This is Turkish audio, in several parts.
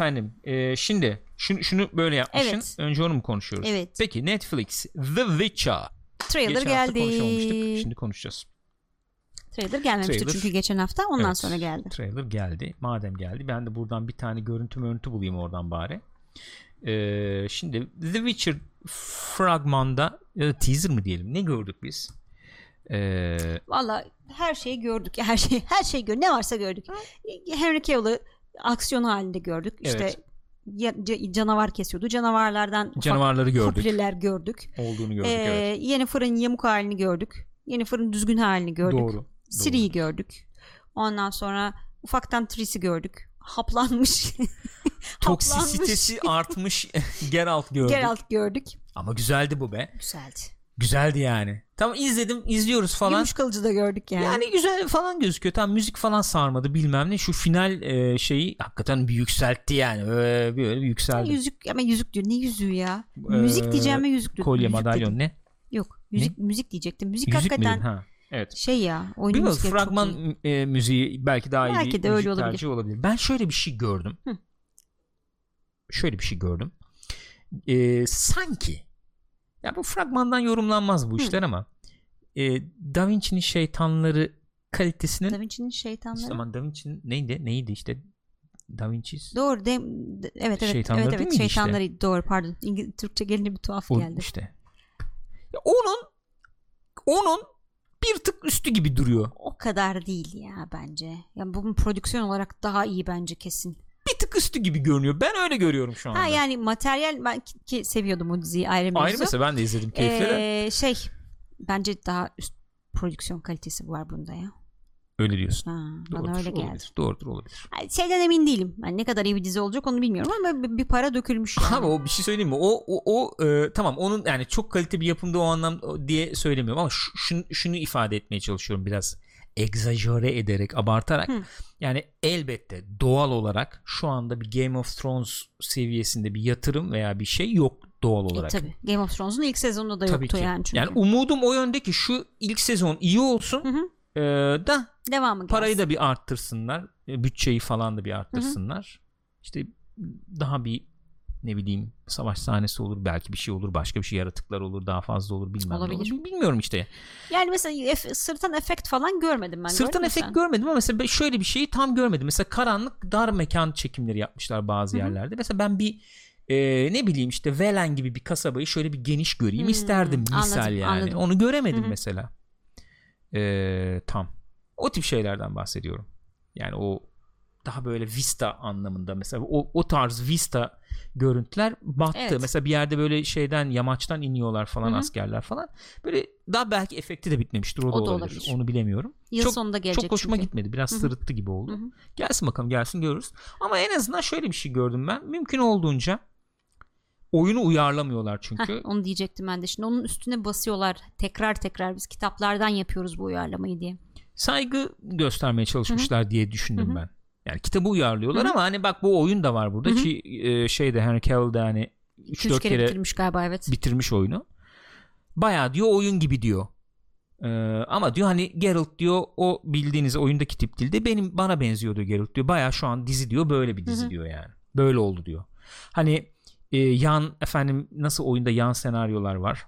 efendim e, şimdi şunu, şunu böyle yapmışsın. Evet. Önce onu mu konuşuyoruz? Evet. Peki Netflix The Witcher. Trailer Geçen hafta geldi. konuşamamıştık. Şimdi konuşacağız. Trailer gelmemişti Trailer- çünkü geçen hafta ondan Evet, sonra geldi. Trailer geldi. Madem geldi ben de buradan bir tane görüntü görüntü bulayım oradan bari. Ee, şimdi The Witcher fragmanda ya da teaser mı diyelim ne gördük biz? Ee, Valla her şeyi gördük. Her şey her şey gör. Ne varsa gördük. Henry Cavill'ı aksiyon halinde gördük. İşte Evet. canavar kesiyordu. Canavarlardan canavarları gördük. kupleler gördük. Olduğunu gördük Ee, evet. Yennefer'ın yamuk halini gördük. Yennefer'ın düzgün halini gördük. Doğru. Ciri'yi gördük. Ondan sonra ufaktan Triss'i gördük. Haplanmış. Toksisitesi artmış Geralt gördük. Geralt gördük. Ama güzeldi bu be. Güzeldi. Güzeldi yani. Tamam izledim izliyoruz falan. Gümüş kılıcı da gördük yani. Yani güzel falan gözüküyor. Tam müzik falan sarmadı bilmem ne. Şu final e, şeyi hakikaten bir yükseltti yani. Böyle, böyle bir yükseldi. Yüzük ama yüzük diyor. Ne yüzüğü ya? Ee, müzik diyeceğime yüzük diyor. Kolye Müzik madalyon dedim. ne? Yok. Müzik müzik diyecektim. Müzik, Yüzük mü hakikaten dedin? Ha. Evet. şey ya. Oyunun Bilmiyorum iyi. fragman e, müziği belki daha iyi Belki bir de öyle müzik olabilir. tercihi olabilir. Ben şöyle bir şey gördüm. Hı. Şöyle bir şey gördüm. E, sanki ya bu fragmandan yorumlanmaz bu Hı. işler ama e, Da Vinci'nin şeytanları kalitesinin Da Vinci'nin şeytanları. Zaman Da Vinci'nin neydi? Neydi işte? Da Vinci Doğru. De, de- evet evet. Şeytanları evet evet. miydi işte? Şeytanları doğru pardon. İngiliz, Türkçe gelince bir tuhaf o geldi. işte. Ya onun onun bir tık üstü gibi duruyor. O kadar değil ya bence. Yani bu prodüksiyon olarak daha iyi bence kesin. Tık üstü gibi görünüyor. Ben öyle görüyorum şu anda. Ha yani materyal ben ki, seviyordum o diziyi ayrı mevzu. Ayrı mesela ben de izledim keyifle. Ee, şey bence daha üst prodüksiyon kalitesi var bunda ya. Öyle diyorsun. Ha, Doğrudur, bana öyle geldi. olabilir. Doğrudur olabilir. Yani şeyden emin değilim. Yani ne kadar iyi bir dizi olacak onu bilmiyorum ama bir, bir para dökülmüş yani. Abi o bir şey söyleyeyim mi? O o, o e, tamam onun yani çok kalite bir yapımda o anlam diye söylemiyorum ama şu- şunu, şunu ifade etmeye çalışıyorum biraz egzajere ederek abartarak. Hı. Yani elbette doğal olarak şu anda bir Game of Thrones seviyesinde bir yatırım veya bir şey yok doğal E, olarak. tabii. Game of Thrones'un ilk sezonunda da Tabii yoktu ki. yani çünkü. Yani umudum o yönde ki şu ilk sezon iyi olsun. Hı hı. e, da Devamı gelsin. parayı da bir arttırsınlar. e, Bütçeyi falan da bir arttırsınlar. İşte daha bir ne bileyim savaş sahnesi olur belki bir şey olur başka bir şey yaratıklar olur daha fazla olur bilmem Olabilir. olur. bilmiyorum işte Yani mesela ef- sırtan efekt falan görmedim ben. mü efekt sen? görmedim ama mesela şöyle bir şeyi tam görmedim mesela karanlık dar mekan çekimleri yapmışlar bazı Hı hı. yerlerde mesela ben bir e, ne bileyim işte Velen gibi bir kasabayı şöyle bir geniş göreyim Hmm, isterdim misal anladım, yani anladım. onu göremedim Hı hı. mesela E, tam o tip şeylerden bahsediyorum yani o daha böyle vista anlamında mesela o, o tarz vista görüntüler battı. Evet. Mesela bir yerde böyle şeyden yamaçtan iniyorlar falan Hı hı. askerler falan. Böyle daha belki efekti de bitmemiştir. O, O da olabilir. olabilir. Onu bilemiyorum. Yıl Çok- sonunda gelecek Çok hoşuma çünkü. gitmedi. Biraz Hı hı. sırıttı gibi oldu. Hı hı. Gelsin bakalım gelsin görürüz. Ama en azından şöyle bir şey gördüm ben. Mümkün olduğunca oyunu uyarlamıyorlar çünkü. Heh, onu diyecektim ben de. Şimdi onun üstüne basıyorlar. Tekrar tekrar biz kitaplardan yapıyoruz bu uyarlamayı diye. Saygı göstermeye çalışmışlar diye düşündüm Hı hı. ben. Yani kitabı uyarlıyorlar Hı hı. ama hani bak bu oyun da var burada Hı hı. ki e, şeyde Henry Cavill de hani 2-3 3-4 kere, kere bitirmiş galiba evet. bitirmiş oyunu. Bayağı diyor oyun gibi diyor. Ee, ama diyor hani Geralt diyor o bildiğiniz oyundaki tip dilde benim bana benziyor diyor Geralt diyor. Bayağı şu an dizi diyor böyle bir dizi Hı hı. diyor yani. Böyle oldu diyor. Hani e, yan efendim nasıl oyunda yan senaryolar var.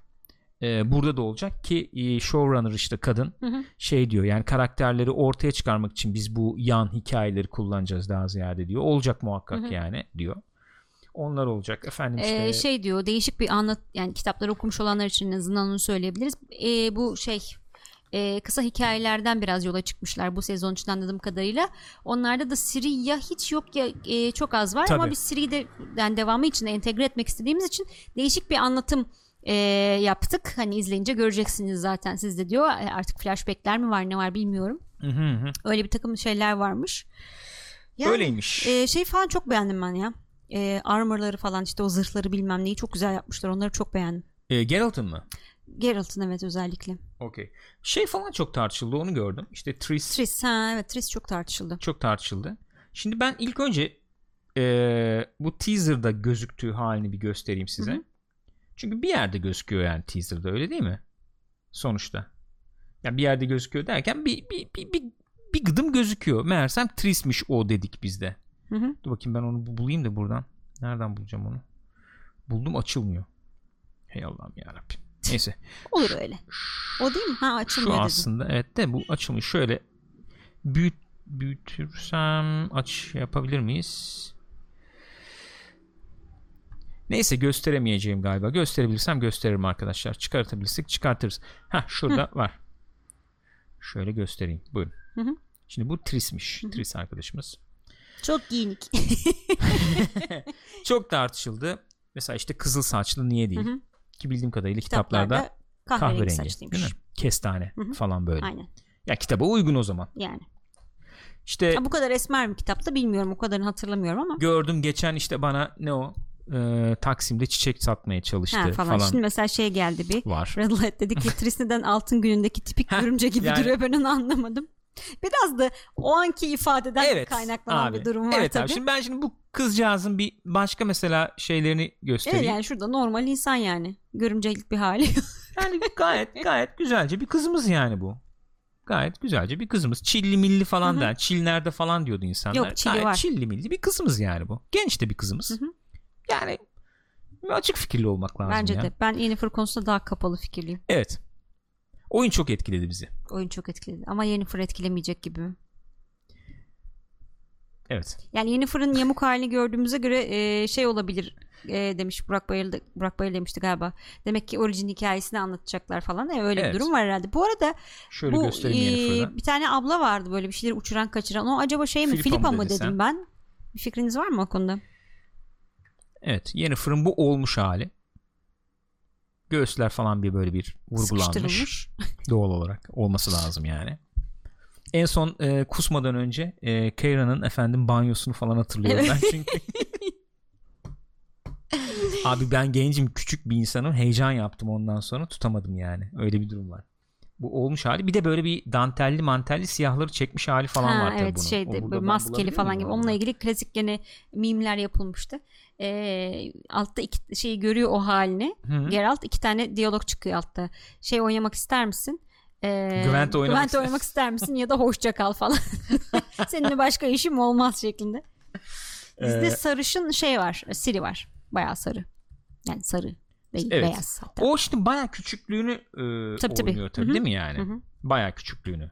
E, burada da olacak ki e, showrunner işte kadın Hı hı. şey diyor yani karakterleri ortaya çıkarmak için biz bu yan hikayeleri kullanacağız daha ziyade diyor. Olacak muhakkak Hı hı. yani diyor. Onlar olacak efendim Ee, işte. şey diyor değişik bir anlat yani kitapları okumuş olanlar için en azından onu söyleyebiliriz. Ee, bu şey e, kısa hikayelerden biraz yola çıkmışlar bu sezon için anladığım kadarıyla. Onlarda da Siri ya hiç yok ya e, çok az var ama Tabii. biz Siri'yi de yani devamı için entegre etmek istediğimiz için değişik bir anlatım e, yaptık. Hani izleyince göreceksiniz zaten siz de diyor. E, Artık flashbackler mi var ne var bilmiyorum. Hı hı. Öyle bir takım şeyler varmış. Yani, Öyleymiş. e, şey falan çok beğendim ben ya. E, armorları falan işte o zırhları bilmem neyi çok güzel yapmışlar. Onları çok beğendim. E, Geralt'ın mı? Geralt'ın evet özellikle. Okey. Şey falan çok tartışıldı onu gördüm. İşte Triss Triss ha evet Triss çok tartışıldı. çok tartışıldı. Şimdi ben ilk önce e, bu teaser'da gözüktüğü halini bir göstereyim size. Hı hı. Çünkü bir yerde gözüküyor yani teaser'da öyle değil mi? Sonuçta. Yani bir yerde gözüküyor derken bir bir bir bir, bir gıdım gözüküyor. Meğersem Triss'miş o dedik biz de. Hı hı. Dur bakayım ben onu bu- bulayım da buradan. Nereden bulacağım onu? Buldum açılmıyor. Hey Allah'ım yarabbim. Neyse. Olur öyle. O değil mi? Ha Şu açılmıyor dedin. aslında evet de bu açılmış. Şöyle büyüt, büyütürsem aç yapabilir miyiz? Neyse gösteremeyeceğim galiba. Gösterebilirsem gösteririm arkadaşlar. Çıkartabilirsek çıkartırız. Ha şurada var. Şöyle göstereyim. Buyurun. Hı hı. Şimdi bu Tris'miş. Tris arkadaşımız. Çok giyinik. Çok tartışıldı. Mesela işte kızıl saçlı niye değil? Hı hı. Ki bildiğim kadarıyla kitaplarda, Kitaplarda kahverengi, kahverengi. saçlıymış. Değil mi? Kestane Hı hı. falan böyle. Aynen. Ya kitaba uygun o zaman. Yani. İşte Ha, bu kadar esmer mi kitapta bilmiyorum. O kadarını hatırlamıyorum ama. gördüm geçen işte bana ne o e, Taksim'de çiçek satmaya çalıştı Ha, falan, falan. Şimdi mesela şey geldi bir. var. Red Light dedi ki Trisne'den altın günündeki tipik görümce gibi yani- duruyor ben onu anlamadım. Biraz da o anki ifadeden Evet kaynaklanan abi. bir durum var evet tabii. abi. Şimdi ben şimdi bu kızcağızın bir başka mesela şeylerini Evet göstereyim. yani şurada normal insan yani. Görümcelik bir hali. Yani gayet gayet güzelce bir kızımız yani bu. Gayet güzelce bir kızımız. Çilli milli falan Hı hı. der. Çil nerede falan diyordu insanlar. Yok, çili Gayet var. çilli milli bir kızımız yani bu. Genç de bir kızımız. Hı hı. Yani açık fikirli olmak lazım Bence ya. de. Ben Yennefer konusunda daha kapalı fikirliyim. Evet. Oyun çok etkiledi bizi. Oyun çok etkiledi. Ama Yennefer etkilemeyecek gibi? Evet. Yani Yennefer'ın yamuk halini gördüğümüze göre e, şey olabilir e, demiş Burak Bayıl Burak Bayıl demişti galiba. Demek ki orijin hikayesini anlatacaklar falan. E, öyle Evet. bir durum var herhalde. Bu arada Şöyle bu e, bir tane abla vardı böyle bir şeyleri uçuran kaçıran. O acaba şey mi? Filipa Filipa, mı dedim sen? ben. Bir fikriniz var mı o konuda? Evet. Yennefer'ın bu olmuş hali. Göğüsler falan bir böyle bir vurgulanmış. Doğal olarak olması lazım yani. En son e, kusmadan önce e, Keira'nın efendim banyosunu falan hatırlıyorum Evet. ben çünkü. Abi ben gencim küçük bir insanım heyecan yaptım ondan sonra tutamadım yani öyle bir durum var. Bu olmuş hali bir de böyle bir dantelli mantelli siyahları çekmiş hali falan ha, var tabii evet bunun. O şeydi böyle maskeli falan gibi. Onunla ilgili klasik gene mimler yapılmıştı. Ee, altta iki şeyi görüyor o halini. Hı. Geralt iki tane diyalog çıkıyor altta. Şey oynamak ister misin? Ee, Gwent oynamak ister- oynamak ister misin ya da hoşça kal falan. Seninle başka işim olmaz şeklinde. Bizde Ee, sarışın şey var. Siri var. Bayağı sarı. Yani sarı değil Evet. beyaz hatta. O şimdi baya küçüklüğünü e, Tabii, tabii. oynuyor tabii hı. değil mi yani? Hı hı. Baya küçüklüğünü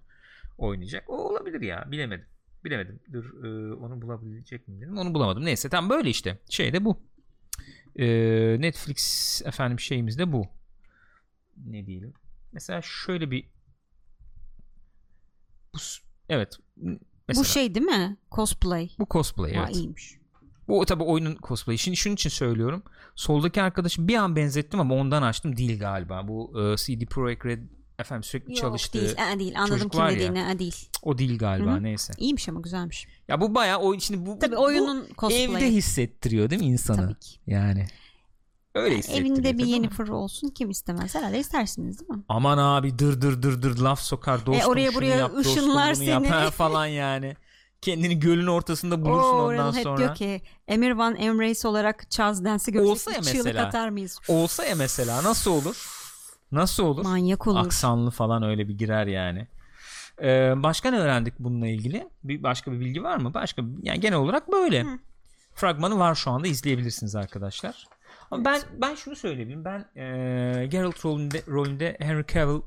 oynayacak. O olabilir ya bilemedim. Bilemedim. Dur e, onu bulabilecek miyim dedim. Onu bulamadım. Neyse tam böyle işte. Şey de bu. E, Netflix efendim şeyimiz de bu. Ne diyelim. Mesela şöyle bir bu, evet. Mesela Bu şey değil mi? Cosplay. bu cosplay evet. iyiymiş. Bu tabi oyunun cosplay'i. Şimdi şunun için söylüyorum. Soldaki arkadaşı bir an benzettim ama ondan açtım değil galiba. Bu e, CD Projekt Red efendim sürekli Yok çalıştığı değil. Aa, değil. Anladım çocuk kim var ya. dediğini. Aa, değil. o değil galiba Hı hı. neyse. İyiymiş ama güzelmiş. Ya bu bayağı oyun şimdi bu, Tabii bu- oyunun bu evde hissettiriyor değil mi insanı? Tabii ki. Yani öyle hissettiriyor. Evinde bir ama- Yennefer olsun kim istemez herhalde istersiniz değil mi? Aman abi dır dır dır dır laf sokar dostum E, oraya buraya yap, dostum ışınlar yap seni. ha, falan yani. Kendini gölün ortasında bulursun Oo, ondan hep sonra. diyor ki Emir Van Emrace olarak Charles Dance'i görsek Olsa ya mesela. atar mıyız? Olsa ya mesela nasıl olur? Nasıl olur? Manyak olur. aksanlı falan öyle bir girer yani. Ee, başka ne öğrendik bununla ilgili? Bir başka bir bilgi var mı? Başka yani genel olarak böyle. Fragmanı var şu anda izleyebilirsiniz arkadaşlar. Ama ben ben şunu söyleyebilirim. Ben e, Geralt rolünde rolünde Henry Cavill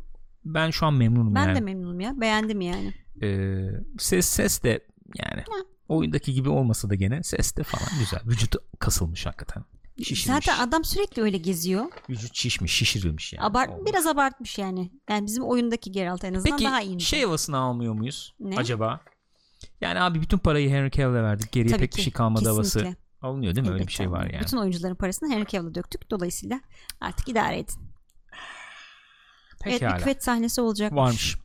ben şu an memnunum Ben yani. de memnunum ya. Beğendim yani. Ee, ses ses de yani oyundaki gibi olmasa da gene ses de falan güzel. Vücudu kasılmış hakikaten. Şişirmiş. Zaten adam sürekli öyle geziyor. Vücut şişmiş, şişirilmiş yani. Abart Olmuş. biraz abartmış yani. Yani bizim oyundaki Geralt en azından Peki daha iyi. şey havasını almıyor muyuz Ne? acaba? Yani abi bütün parayı Henry Cavill'e verdik. Geriye Tabii pek ki, bir şey kalmadı havası. kesinlikle. Alınıyor değil mi? Öyle bir şey var yani. Bütün oyuncuların parasını Henry Cavill'a döktük. Dolayısıyla artık idare edin. Evet Pekala. bir küvet sahnesi olacak. Varmış.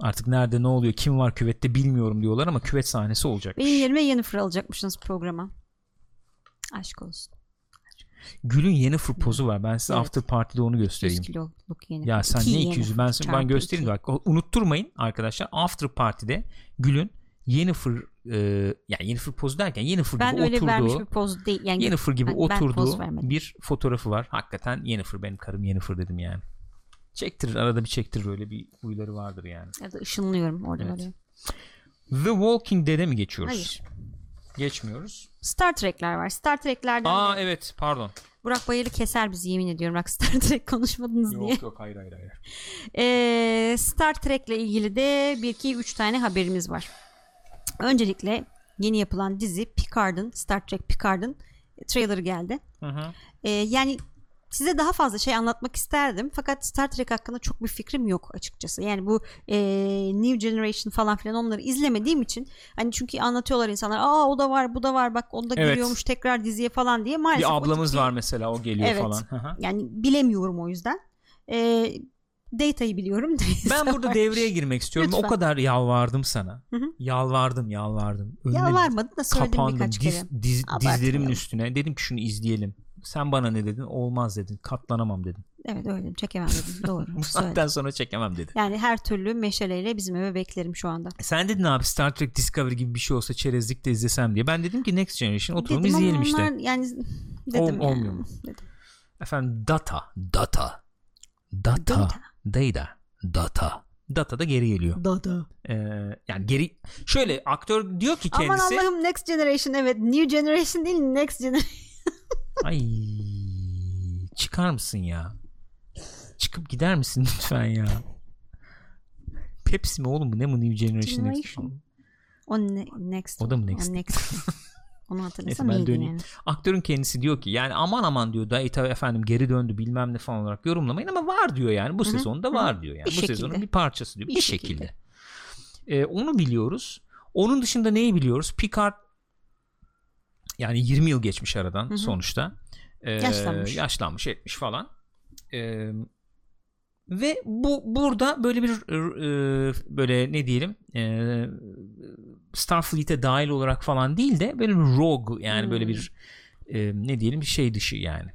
Artık nerede ne oluyor kim var küvette bilmiyorum diyorlar ama küvet sahnesi olacakmış. Benim yerime Yennefer alacakmışsınız programa. Aşk olsun. Gül'ün yeni fır pozu var. Ben size Evet. after party'de onu 100 göstereyim. kiloluk Yennefer. Ya sen İki ne 200'ü ben, ben göstereyim iki. bak unutturmayın arkadaşlar after party'de Gül'ün yeni fır e, yani yeni fır pozu derken yeni fır Ben gibi öyle vermiş bir oturduğu poz değil. Yani Yennefer gibi Ben- ben oturduğu vermedim. bir fotoğrafı var. Hakikaten Yennefer benim karım Yennefer dedim yani. Çektirir arada bir çektirir öyle bir huyları vardır yani. ya da ışınlıyorum oradan Evet. oraya. The Walking Dead'e mi geçiyoruz? Hayır. Geçmiyoruz. Star Trek'ler var. Star Trek'lerden Aa de- evet pardon. Burak Bayır'ı keser bizi yemin ediyorum. Bak Star Trek konuşmadınız diye. Yok yok hayır hayır hayır. Ee, Star Trek'le ilgili de 1 2 3 tane haberimiz var. Öncelikle yeni yapılan dizi Picard'ın Star Trek Picard'ın trailerı geldi. Hı hı. Ee, yani size daha fazla şey anlatmak isterdim fakat Star Trek hakkında çok bir fikrim yok açıkçası. Yani bu e, New Generation falan filan onları izlemediğim için hani çünkü anlatıyorlar insanlar aa o da var bu da var bak onu da Evet. giriyormuş tekrar diziye falan diye maalesef Bir o ablamız bir- var mesela o geliyor Evet. falan. Yani bilemiyorum o yüzden. Ee, Data'yı biliyorum. Ben burada devreye girmek istiyorum. O Lütfen. kadar yalvardım sana. Hı hı. Yalvardım, yalvardım. Önüne Yalvarmadın da söyledim kapandım birkaç diz, kere. diz- Abartmayalım. dizlerimin üstüne. Dedim ki şunu izleyelim. Sen bana ne dedin? Olmaz dedin. Katlanamam dedin. Evet öyle dedim. Çekemem dedim. Doğru. Bu saatten sonra çekemem dedin. Yani her türlü meşaleyle bizim eve beklerim şu anda. Sen dedin abi Star Trek Discovery gibi bir şey olsa çerezlik de izlesem diye. Ben dedim ki Next Generation oturalım Dedim ama işte. onlar yani dedim Ol- yani. olmuyor mu? Dedim. Efendim data, data, data, Data. data, data. Data da geri geliyor. Dada. Ee, yani geri şöyle aktör diyor ki Aman kendisi Allah'ım Next Generation evet. New Generation değil Next Generation. ay çıkar mısın ya? Çıkıp gider misin lütfen ya? Pepsi mi oğlum bu ne bu New Generation? Next-. O ne, Next. O da mı Next? O next. Onu hatırlasam Neyse ben döneyim. yani. Aktörün kendisi diyor ki yani aman aman diyor data efendim geri döndü bilmem ne falan olarak yorumlamayın ama var diyor yani bu Hı hı, sezonda var diyor yani. Bir bu şekilde. sezonun bir parçası diyor. Bir, Bir şekilde. şekilde. Ee, onu biliyoruz. Onun dışında neyi biliyoruz? Picard yani 20 yıl geçmiş aradan Hı hı. sonuçta. Ee, Yaşlanmış. Yaşlanmış etmiş falan. Ee, ve bu burada böyle bir e, böyle ne diyelim e, Starfleet'e dahil olarak falan değil de böyle bir rogue yani Hmm. böyle bir e, ne diyelim bir şey dışı yani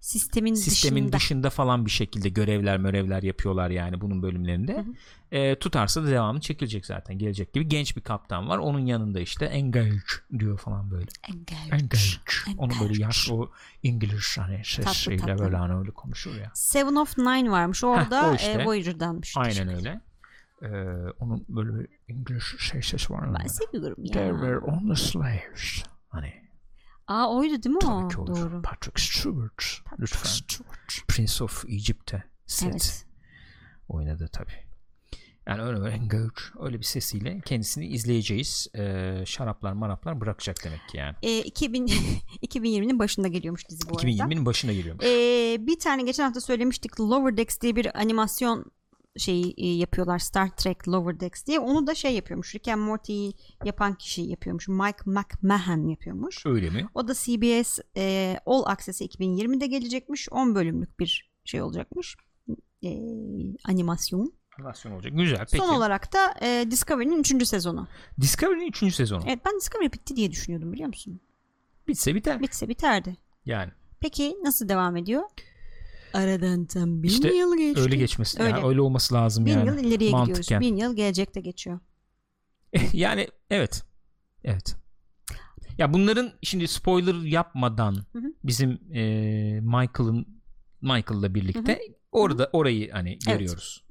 Sistemin, sistemin dışında. dışında falan bir şekilde görevler mörevler yapıyorlar yani bunun bölümlerinde. Hı hı. E, tutarsa da devamı çekilecek zaten gelecek gibi genç bir kaptan var. Onun yanında işte engage diyor falan böyle. Engage. Engage. Onu böyle Engage. yaşlı o İngiliz hani sesiyle tatlı. böyle hani öyle konuşur ya. Seven of Nine varmış. Orada o işte. e, Voyager'danmış. Aynen öyle. Ee, onun böyle İngiliz şey sesi var. Ben böyle. seviyorum They ya. were on the slaves. Hani Aa oydu değil mi o? tabii ki olur. Doğru. Patrick Stewart. Lütfen. Stewart. Prince of Egypt'te set Evet. oynadı tabii. Yani öyle böyle engage öyle bir sesiyle kendisini izleyeceğiz. Ee, şaraplar maraplar bırakacak demek ki yani. E, 2000 2020'nin başında geliyormuş dizi bu arada. 2020'nin başına geliyormuş. Ee, bir tane geçen hafta söylemiştik Lower Decks diye bir animasyon şeyi e, yapıyorlar Star Trek Lower Decks diye onu da şey yapıyormuş Rick and Morty'yi yapan kişi yapıyormuş Mike McMahon yapıyormuş Öyle mi? o da CBS e, All Access'e 2020'de gelecekmiş 10 bölümlük bir şey olacakmış E, animasyon Animasyon olacak. Güzel. Peki. son olarak da e, Discovery'nin 3. sezonu Discovery'nin 3. sezonu. evet ben Discovery bitti diye düşünüyordum biliyor musun Bitse biter. bitse biterdi Yani peki nasıl devam ediyor aradan tam bir İşte yıl geçti öyle geçmesi Öyle. yani öyle olması lazım Bin yani. yıl ileriye gidiyoruz. Mantıken. Bin yıl gelecekte geçiyor. yani evet. Evet. Ya bunların şimdi spoiler yapmadan Hı hı. bizim e, Michael'ın Michael'la birlikte orada orayı hani görüyoruz.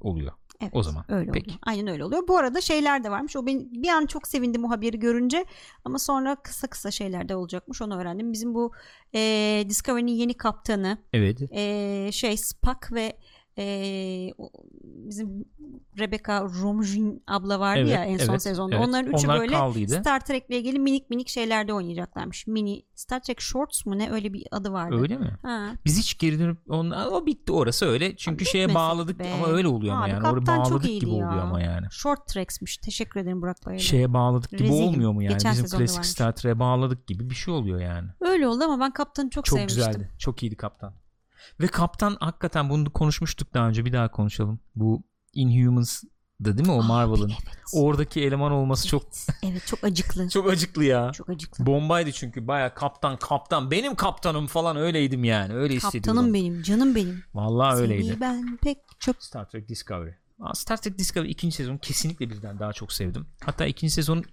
Oluyor. Evet, O zaman. öyle Peki. oluyor. Aynen öyle oluyor. Bu arada şeyler de varmış. O ben bir an çok sevindim o haberi görünce ama sonra kısa kısa şeyler de olacakmış. Onu öğrendim. Bizim bu e, Discovery'nin yeni kaptanı Evet. e, şey Spock ve e, bizim Rebecca Romijn abla vardı Evet, ya en son evet, sezonda. evet. Onların üçü Onlar böyle kaldıydı. Star Trek'le ilgili minik minik şeylerde oynayacaklarmış. Mini Star Trek Shorts mu ne öyle bir adı vardı. Öyle mi? Ha. Biz hiç geri dönüp on, o bitti orası öyle. Çünkü Abi şeye bağladık be. ama öyle oluyor ama Abi yani. Oraya çok bağladık gibi ya. oluyor ama yani. Short Tracks'miş. Teşekkür ederim Burak Bayırlı. Şeye bağladık gibi Rezilim. olmuyor mu yani? Geçen Bizim klasik varmış. Star Trek'e bağladık gibi bir şey oluyor yani. Öyle oldu ama ben kaptanı çok, Çok sevmiştim. güzeldi. Çok iyiydi kaptan. Ve kaptan hakikaten bunu konuşmuştuk daha önce bir daha konuşalım. Bu Inhumans'dı değil mi o Aa, Marvel'ın? Evet. Oradaki eleman olması çok Evet çok acıklı. çok acıklı ya. Çok acıklı. Bombaydı çünkü baya kaptan kaptan benim kaptanım falan öyleydim yani öyle hissediyordum. Kaptanım benim, canım benim. Vallahi öyleydi. Seni ben pek çok Star Trek Discovery. Star Trek Discovery ikinci sezonu kesinlikle birden daha çok sevdim. Hatta ikinci sezon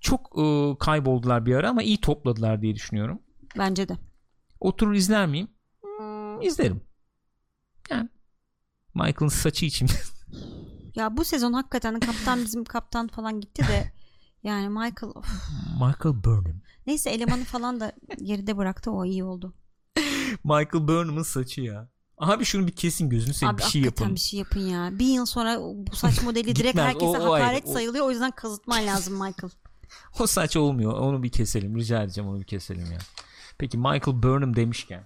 çok ıı, kayboldular bir ara ama iyi topladılar diye düşünüyorum. bence de. Oturur izler miyim? Hmm, izlerim. Yani Michael'ın saçı için Ya bu sezon hakikaten kaptan bizim kaptan falan gitti de Yani Michael of. Michael Burnham. Neyse elemanı falan da geride bıraktı o iyi oldu. Michael Burnham'ın saçı ya. Abi şunu bir kesin gözünü seveyim bir şey yapın. bir şey yapın ya. Bir yıl sonra bu saç modeli direkt herkese o- o ayrı, hakaret o- sayılıyor. O yüzden kazıtman lazım Michael. O saç olmuyor. Onu bir keselim. Rica edeceğim onu bir keselim ya. Peki Michael Burnham demişken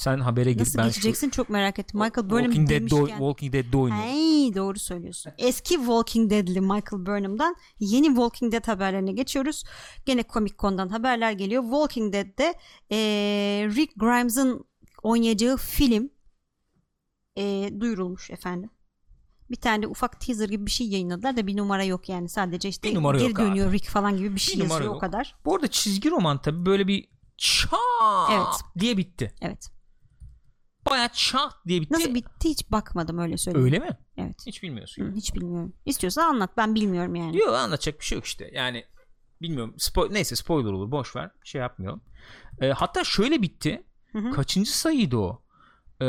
sen habere gir Nasıl ben geçeceksin çok merak ettim. şu Michael Burnham Walking Dead'de, demişken. Walking Dead'de oynuyor. Ay doğru söylüyorsun. Eski Walking Dead'li Michael Burnham'dan yeni Walking Dead haberlerine geçiyoruz. Gene Comic Con'dan haberler geliyor. Walking Dead'de eee, Rick Grimes'ın oynayacağı film eee, duyurulmuş efendim. Bir tane de ufak teaser gibi bir şey yayınladılar da bir numara yok yani. Sadece işte Bir geri dönüyor Rick falan gibi bir şey Bir yazıyor o kadar. Bu arada çizgi roman tabi böyle bir çat Evet. diye bitti. Evet. Baya çat diye bitti. Nasıl bitti hiç bakmadım öyle söyleyeyim. Öyle mi? Evet. Hiç bilmiyorsun. Hı, hiç bilmiyorum. İstiyorsan anlat ben bilmiyorum yani. Yok anlatacak bir şey yok işte. Yani bilmiyorum. Spo- neyse spoiler olur. Boş ver. Şey yapmayalım. Ee, hatta şöyle bitti. Hı hı. Kaçıncı sayıydı o? Ee,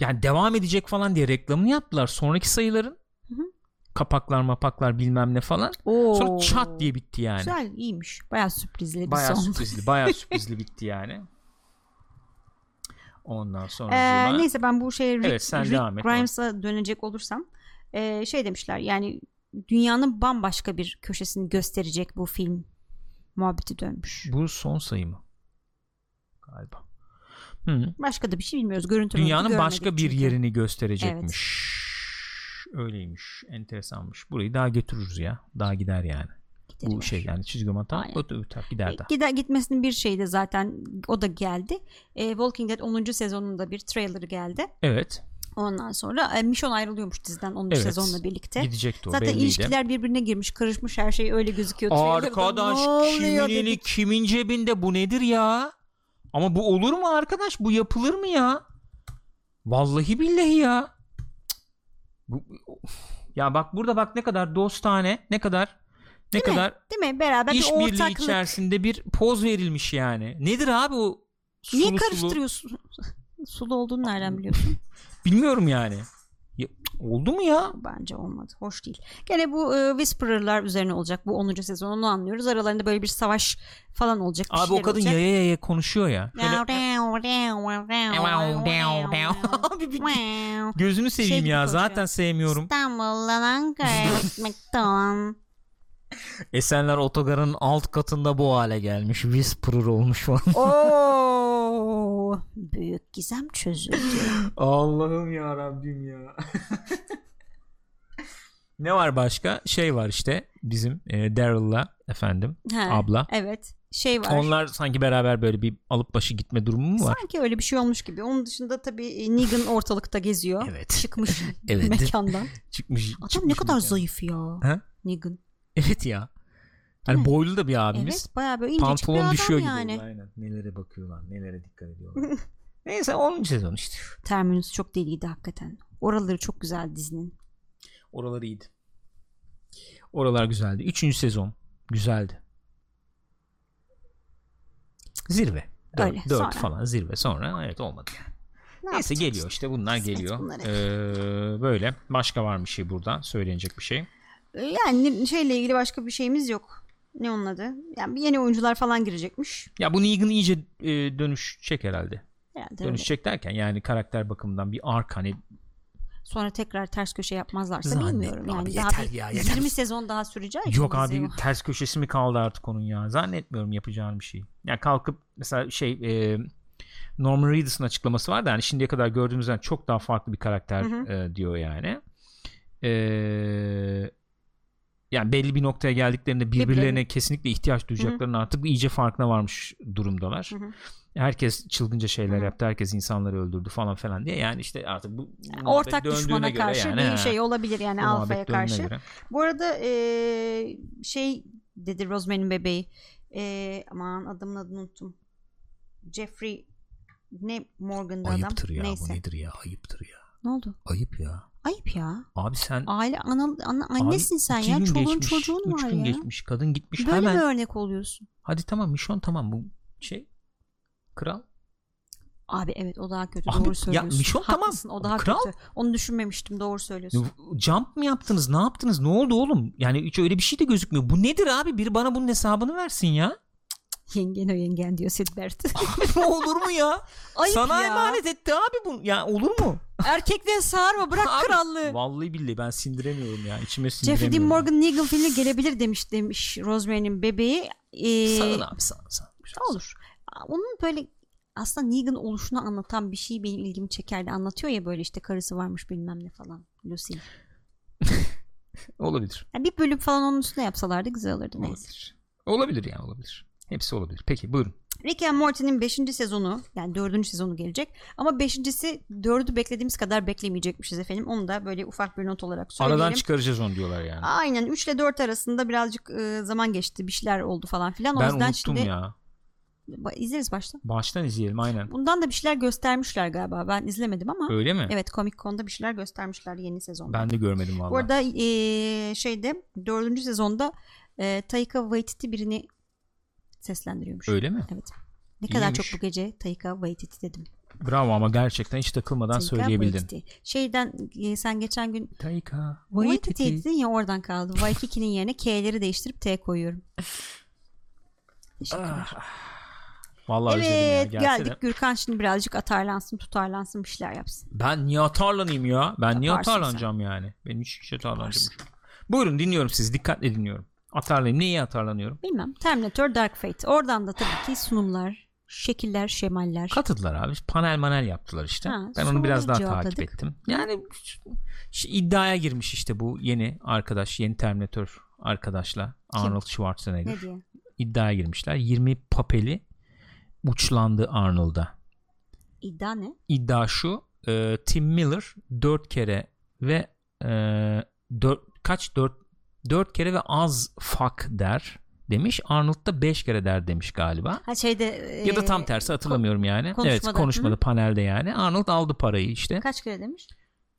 yani devam edecek falan diye reklamını yaptılar. Sonraki sayıların Hı hı. kapaklar mapaklar bilmem ne falan. Oo. Sonra çat diye bitti yani. Güzel iyiymiş. Bayağı sürprizli bir Bayağı son. sürprizli. Bayağı sürprizli bitti yani. Ondan sonra Ee, neyse ben bu şey Rick, Evet, sen Rick devam et. Grimes'a dönecek olursam e, şey demişler yani dünyanın bambaşka bir köşesini gösterecek bu film muhabbeti dönmüş. bu son sayı mı? Galiba. Hı. Başka da bir şey bilmiyoruz. Görüntü Dünyanın başka bir çünkü. yerini gösterecekmiş. Öyleymiş. Enteresanmış. Burayı daha götürürüz ya. Daha gider yani. Gideri Bu şey yani çizgi roman öbür taraf gider daha. Gider gitmesinin bir şeyi de zaten o da geldi. E, Walking Dead 10. sezonunda bir trailerı geldi. Evet. Ondan sonra e, Michonne ayrılıyormuş diziden 10. Evet. sezonla birlikte. Gidecekti o Zaten belliydi. ilişkiler birbirine girmiş, karışmış her şey öyle gözüküyor. Arkadaş kimin eli kimin cebinde bu nedir ya? Ama bu olur mu arkadaş? Bu yapılır mı ya? Vallahi billahi ya. Bu, ya bak burada bak ne kadar dostane, ne kadar ne Değil mi? kadar Değil mi? Beraber bir işbirliği ortaklık. içerisinde bir poz verilmiş yani. Nedir abi o sulu Niye sulu? karıştırıyorsun? Sulu olduğunu nereden biliyorsun? Bilmiyorum yani. Ya, oldu mu ya? Bence olmadı. Hoş değil. Gene bu e, Whisperer'lar üzerine olacak. Bu 10. sezon onu anlıyoruz. Aralarında böyle bir savaş falan olacak. bir Abi o kadın olacak. yaya yaya konuşuyor ya. Bir gözünü seveyim gibi ya. Zaten sevmiyorum. İstanbul'dan Ankara'ya gitmekten. Esenler Otogar'ın alt katında bu hale gelmiş. Whisperer olmuş falan. Oo, büyük gizem çözüldü. Allah'ım ya Rabbim ya. ne var başka? Şey var işte bizim e, Daryl'la efendim He, abla. Evet. Şey var. Onlar sanki beraber böyle bir alıp başı gitme durumu mu var? Sanki öyle bir şey olmuş gibi. Onun dışında tabii e, Negan ortalıkta geziyor. Evet. Çıkmış Evet. mekandan. Çıkmış. Adam çıkmış ne kadar mekan. zayıf ya. He? Negan. Evet ya. Hani boylu da bir abimiz. Evet bayağı böyle incecik bir Pantolon adam düşüyor yani. gibi. Aynen. Nelere bakıyorlar, nelere dikkat ediyorlar. Neyse 10. sezon işte. Terminus çok deliydi hakikaten. Oraları çok güzel dizinin. Oralar iyiydi. Oralar güzeldi. Üçüncü sezon güzeldi. Zirve. Dört, Öyle, dört sonra. falan zirve sonra evet olmadı yani. Ne Neyse geliyor işte bunlar Kısmet geliyor. Ee, böyle başka var mı bir şey burada söylenecek bir şey. Yani şeyle ilgili başka bir şeyimiz yok. Ne onun adı? Yani yeni oyuncular falan girecekmiş. Ya bu Negan iyice e, dönüşecek herhalde. Herhalde. Dönüşecek derken yani karakter bakımından bir ark hani Sonra tekrar ters köşe yapmazlarsa Zannetmiyorum bilmiyorum. Yani abi, daha yeter bir ya, yeter. 20 sezon daha süreceği için Yok abi o. ters köşesi mi kaldı artık onun ya. Zannetmiyorum yapacağın bir şey. Yani kalkıp mesela şey e, Norman Reedus'un açıklaması var da yani şimdiye kadar gördüğümüzden çok daha farklı bir karakter Hı hı. e, diyor yani. E, yani belli bir noktaya geldiklerinde birbirlerine kesinlikle ihtiyaç duyacaklarının artık iyice farkına varmış durumdalar. Hı hı. Herkes çılgınca şeyler Hı yaptı. Herkes insanları öldürdü falan falan diye. Yani işte artık bu muhabbet Ortak döndüğüne düşmana göre karşı yani, bir şey olabilir yani bu muhabbet Alfa'ya döndüğüne karşı. göre. Bu arada eee, şey dedi Rosemary'nin bebeği. Eee, aman adamın adını unuttum. Jeffrey ne Morgan'da adam. Ayıptır ya Neyse. bu nedir ya ayıptır ya. Ne oldu? Ayıp ya. Ayıp ya. Abi sen Aile ana, ana Abi annesin sen iki ya. Çoluğun geçmiş, çocuğun üç var gün ya. geçmiş kadın gitmiş Böyle hemen. mi örnek oluyorsun? Hadi tamam Mişon tamam bu şey kral. Abi evet o daha kötü Abi, doğru ya söylüyorsun. Michonne tamam. Haklısın, o daha Kral. kötü. Onu düşünmemiştim doğru söylüyorsun. Jump mı yaptınız? Ne yaptınız? Ne oldu oğlum? Yani hiç öyle bir şey de gözükmüyor. Bu nedir abi? Biri bana bunun hesabını versin ya. Yengen o yengen diyor Sidbert. ne olur mu ya? Ayıp Sana ya. emanet etti abi bu. Ya olur mu? Erkekten sağırma bırak Abi, krallığı. Vallahi billahi ben sindiremiyorum ya. İçime Jeffrey sindiremiyorum. Dean Morgan Negan gelebilir demiş demiş Rosemary'nin bebeği. Ee, Sağın abi sağın sağın. olur. Onun böyle aslında Negan oluşunu anlatan bir şey benim ilgimi çekerdi. Anlatıyor ya böyle işte karısı varmış bilmem ne falan. Lucy. Olabilir. Yani bir bölüm falan onun üstüne yapsalardı güzel olurdu neyse. Olabilir. Olabilir yani olabilir. Hepsi olabilir. Peki buyurun. Rick and Morty'nin 5. sezonu yani 4. sezonu gelecek ama 5.si 4'ü beklediğimiz kadar beklemeyecekmişiz efendim. Onu da böyle ufak bir not olarak söyleyelim. Aradan çıkaracağız onu diyorlar yani. Aynen 3 ile 4 arasında birazcık e, zaman geçti. Bir şeyler oldu falan filan. O ben yüzden unuttum şimdi ya. İzleriz baştan. Baştan izleyelim aynen. Bundan da bir şeyler göstermişler galiba. Ben izlemedim ama. Öyle mi? Evet Comic Con'da bir şeyler göstermişler yeni sezonda. Ben de görmedim Bu vallahi. arada e, şeyde dördüncü sezonda e, Taika Waititi birini seslendiriyormuş. Öyle mi? Evet. Ne kadar İyiymiş. çok bu gece Taika Waititi dedim. Bravo ama gerçekten hiç takılmadan Taika söyleyebildin. Waititi. Şeyden e, sen geçen gün Taika Waititi Waititi. dedin ya oradan kaldı. Waikiki'nin yerine K'leri değiştirip T koyuyorum. Teşekkürler. Ah, Vallahi ya. evet Gelse geldik. de- Gürkan şimdi birazcık atarlansın tutarlansın bir şeyler yapsın. Ben niye atarlanayım ya? Ben niye Yaparsın atarlanacağım yani? Benim hiç hiç atarlanacağım. Buyurun dinliyorum sizi. Dikkatle dinliyorum. Atarlayayım. Niye atarlanıyorum? Bilmem. Terminator Dark Fate. Oradan da tabii ki sunumlar, şekiller, şemaller. Katıldılar abi. Panel manel yaptılar işte. Ha, ben onu biraz daha cevapladık. takip ettim. Yani iddiaya girmiş işte bu yeni arkadaş, yeni Terminator arkadaşla Arnold Schwarzenegger. ne diye? iddiaya girmişler. 20 papeli uçlandı Arnold'a. İddia ne? İddia şu. e, Tim Miller 4 kere ve e, 4 kaç 4 4 kere ve az fuck der demiş. Arnold da 5 kere der demiş galiba. Ha şeyde Ya da e, tam tersi hatırlamıyorum yani. Evet konuşmada. konuşmada Hı. panelde yani. Arnold aldı parayı işte. kaç kere demiş?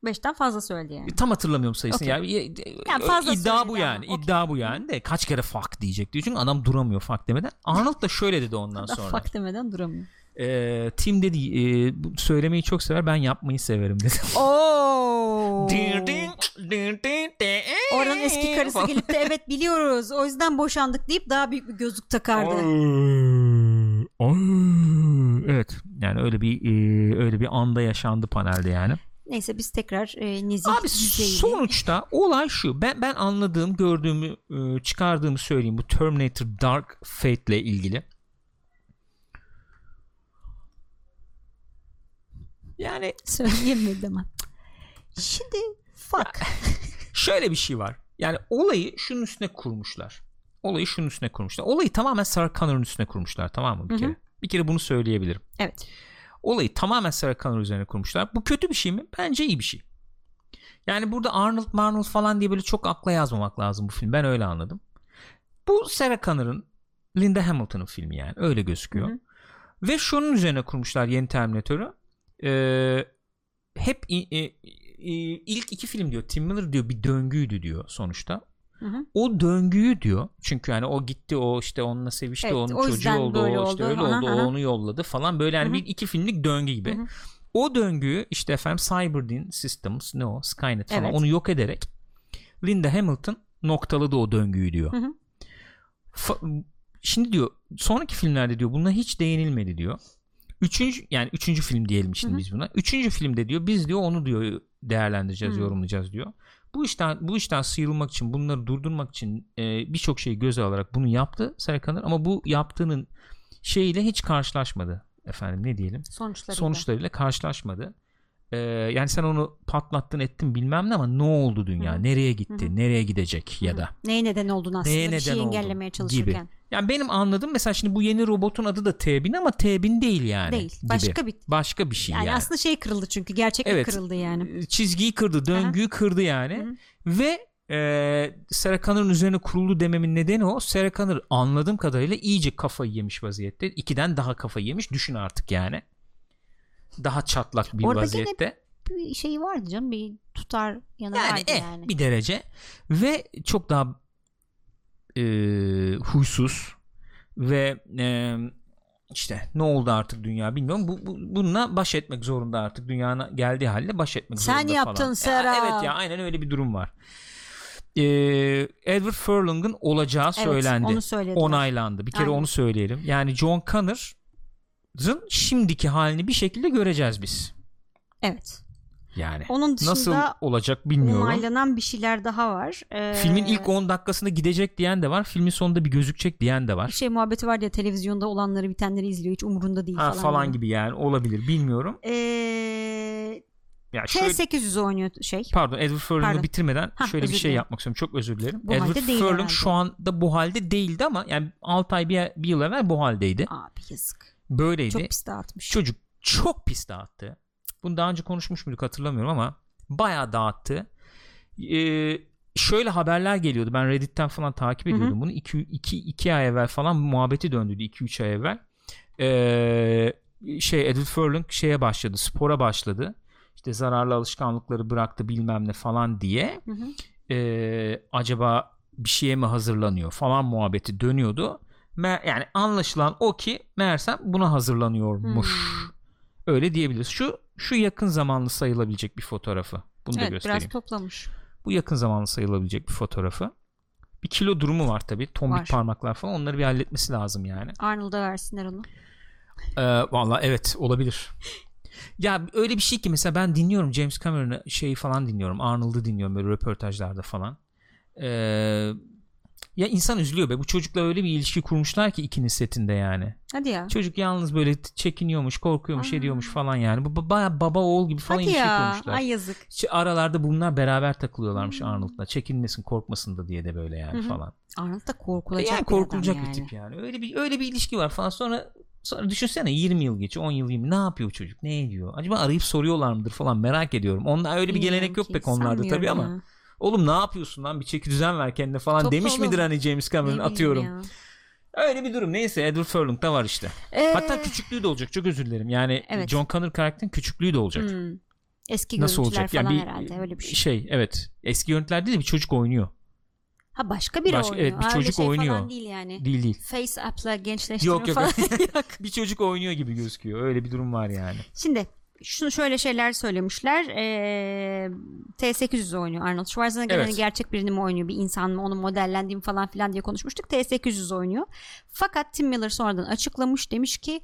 Beşten fazla söyledi yani. Tam hatırlamıyorum sayısını. Okey. Yani, Yani fazla iddia bu yani. ama, okey. İddia bu yani de kaç kere fuck diyecek diyor. Çünkü adam duramıyor fuck demeden. Arnold da şöyle dedi ondan Da sonra. fuck demeden duramıyor. Ee, Tim dedi e, söylemeyi çok sever ben yapmayı severim dedi. Oo. Oradan eski karısı Falan. gelip de evet biliyoruz o yüzden boşandık deyip daha büyük bir gözlük takardı. Evet yani öyle bir e, öyle bir anda yaşandı panelde yani. Neyse biz tekrar e, nezih Abi sonuçta olay şu. Ben ben anladığım, gördüğümü, e, çıkardığımı söyleyeyim bu Terminator Dark Fate ile ilgili. Yani Söyleyemedim ama. Şimdi fuck. Şöyle bir şey var. Yani olayı şunun üstüne kurmuşlar. Olayı şunun üstüne kurmuşlar. Olayı tamamen Sarah Connor'ın üstüne kurmuşlar tamam mı bir Hı hı. kere? Bir kere bunu söyleyebilirim. Evet. Olayı tamamen Sarah Connor üzerine kurmuşlar. Bu kötü bir şey mi? Bence iyi bir şey. Yani burada Arnold Marnold falan diye böyle çok akla yazmamak lazım bu film. Ben öyle anladım. Bu Sarah Connor'ın Linda Hamilton'ın filmi yani. Öyle gözüküyor. Hı hı. Ve şunun üzerine kurmuşlar yeni Terminator'ı. Ee, hep ilk iki film diyor. Tim Miller diyor bir döngüydü diyor sonuçta. Hı hı. O döngüyü diyor. Çünkü yani o gitti o işte onunla sevişti Evet, onun o çocuğu oldu o işte oldu. öyle Aha, oldu aha. o onu yolladı falan böyle yani Hı hı. bir iki filmlik döngü gibi. Hı hı. O döngüyü işte efendim Cyberdin Systems ne o Skynet falan Evet. onu yok ederek Linda Hamilton noktaladı o döngüyü diyor. Hı hı. Fa- şimdi diyor sonraki filmlerde diyor buna hiç değinilmedi diyor. Üçüncü yani üçüncü film diyelim şimdi Hı hı. biz buna. Üçüncü filmde diyor biz diyor onu diyor değerlendireceğiz, Hı. yorumlayacağız diyor. Bu işten bu işten sıyrılmak için, bunları durdurmak için e, birçok şeyi göze alarak bunu yaptı Connor ama bu yaptığının şeyiyle hiç karşılaşmadı. Efendim ne diyelim? Sonuçlarıyla. Sonuçlarıyla karşılaşmadı. E, yani sen onu patlattın ettin bilmem ne ama ne oldu dünya? Hı. Nereye gitti? Hı. Nereye gidecek ya da? Neye neden oldun aslında Neye bir neden oldun engellemeye gibi. çalışırken. Yani benim anladığım mesela şimdi bu yeni robotun adı da T-1000 ama T-1000 değil yani. Değil. gibi. Başka bir Başka bir şey yani, yani. aslında şey kırıldı çünkü gerçeklik Evet. kırıldı yani. Çizgiyi kırdı, döngüyü kırdı yani. Hı. Ve e, Sarah Connor'ın üzerine kurulu dememin nedeni o. Sarah Connor anladığım kadarıyla iyice kafayı yemiş vaziyette. İkiden daha kafayı yemiş. Düşün artık yani. Daha çatlak bir Orada gene vaziyette. Bir şey vardı canım bir tutar yanı Yani, vardı eh, yani. bir derece. Ve çok daha e, huysuz ve e, işte ne oldu artık dünya bilmiyorum. Bu, bu bununla baş etmek zorunda artık dünyanın geldiği halde baş etmek Sen zorunda yaptın falan. Sera. Ya, evet ya aynen öyle bir durum var. Ee, Edward Furlong'un olacağı Evet, söylendi. onu söylediler. Onaylandı. Bir kere Aynen. onu söyleyelim. Yani John Connor'ın şimdiki halini bir şekilde göreceğiz biz. Evet. Yani Onun dışında nasıl olacak bilmiyorum. onaylanan bir şeyler daha var. Ee, Filmin ilk 10 dakikasında gidecek diyen de var. Filmin sonunda bir gözükecek diyen de bir var. şey muhabbeti var ya televizyonda olanları bitenleri izliyor hiç umurunda değil Ha, falan. falan gibi. gibi yani olabilir bilmiyorum. Ee, Ya şöyle T800 oynuyor şey. pardon Edward Furlong'u bitirmeden Hah, şöyle bir şey dilerim. yapmak istiyorum. Çok özür dilerim. Bu Edward Furlong şu anda bu halde değildi ama yani 6 ay bir, bir yıl evvel bu haldeydi. Abi yazık. Böyleydi. Çok pis dağıtmış. Çocuk çok pis dağıttı. Bunu daha önce konuşmuş muyduk hatırlamıyorum ama bayağı dağıttı. Ee, şöyle haberler geliyordu. Ben Reddit'ten falan takip ediyordum bunu. 2 2 2 ay evvel falan muhabbeti döndüydü 2 3 ay evvel. Ee, şey Edward Furlong şeye başladı. Spora başladı. İşte zararlı alışkanlıkları bıraktı bilmem ne falan diye. Hı hı. Ee, acaba bir şeye mi hazırlanıyor falan muhabbeti dönüyordu. Yani anlaşılan o ki meğersem buna hazırlanıyormuş. Hmm. Öyle diyebiliriz. Şu şu yakın zamanlı sayılabilecek bir fotoğrafı. Bunu da Evet göstereyim. biraz toplamış. Bu yakın zamanlı sayılabilecek bir fotoğrafı. Bir kilo durumu var tabii. Tombik Var. parmaklar falan. Onları bir halletmesi lazım yani. Arnold'a versinler onu. Ee, Valla evet olabilir. Ya öyle bir şey ki mesela ben dinliyorum James Cameron'ı şeyi falan dinliyorum. Arnold'u dinliyorum böyle röportajlarda falan. Ee, ya insan üzülüyor be. Bu çocukla öyle bir ilişki kurmuşlar ki ikinin setinde yani. Hadi ya. Çocuk yalnız böyle çekiniyormuş, korkuyormuş, Aa. ediyormuş falan yani. Bu ba- baya baba oğul gibi falan Hadi ilişki ya. kurmuşlar. Ay yazık. İşte aralarda bunlar beraber takılıyorlarmış Hmm. Arnold'la. Çekinmesin, korkmasın da diye de böyle yani Hı hı. falan. Arnold da korkulacak yani bir korkulacak adam bir yani. tip yani. Öyle bir öyle bir ilişki var falan. Sonra sonra düşünsene 20 yıl geçiyor, 10 yıl 20 ne yapıyor bu çocuk? Ne ediyor? Acaba arayıp soruyorlar mıdır falan merak ediyorum. Onlar öyle bir gelenek yok pek onlarda tabii ama. Oğlum ne yapıyorsun lan? Bir çeki düzen ver kendine falan Topla demiş oğlum. midir hani James Ne Cameron bileyim atıyorum. ya. Öyle bir durum. Neyse Edward Furlong da var işte. Ee, Hatta küçüklüğü de olacak. Çok özür dilerim. Yani Evet. John Connor karakterin küçüklüğü de olacak. hmm. Eski Nasıl görüntüler olacak? falan Yani bir herhalde öyle bir şey. şey evet. Eski görüntüler değil de bir çocuk oynuyor. Ha başka biri Başka- oynuyor. evet, bir çocuk şey oynuyor. Falan değil yani. Değil değil. Face app'la gençleştirme Yok yok. falan. bir çocuk oynuyor gibi gözüküyor. Öyle bir durum var yani. Şimdi şunu şöyle şeyler söylemişler. Ee, T800 oynuyor Arnold Schwarzenegger Evet. hani gerçek birini mi oynuyor bir insan mı onun modellendiği mi falan filan diye konuşmuştuk. T800 oynuyor. Fakat Tim Miller sonradan açıklamış demiş ki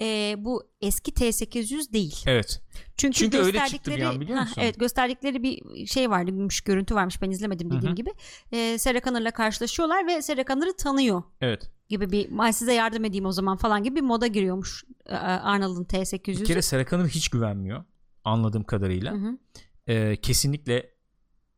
ee, bu eski T800 değil. Evet. Çünkü, Çünkü öyle çıktı gösterdikleri bir an, biliyor musun? evet gösterdikleri bir şey vardı, bir görüntü varmış. Ben izlemedim dediğim Hı hı. gibi. Ee, Sarah Connor'la karşılaşıyorlar ve Sarah Connor'ı tanıyor Evet. Gibi bir "Ay, size yardım edeyim o zaman falan gibi bir moda giriyormuş e, Arnold'un Bir T800'ü. kere Sarah Connor hiç güvenmiyor. Anladığım kadarıyla. Hı hı. Ee, kesinlikle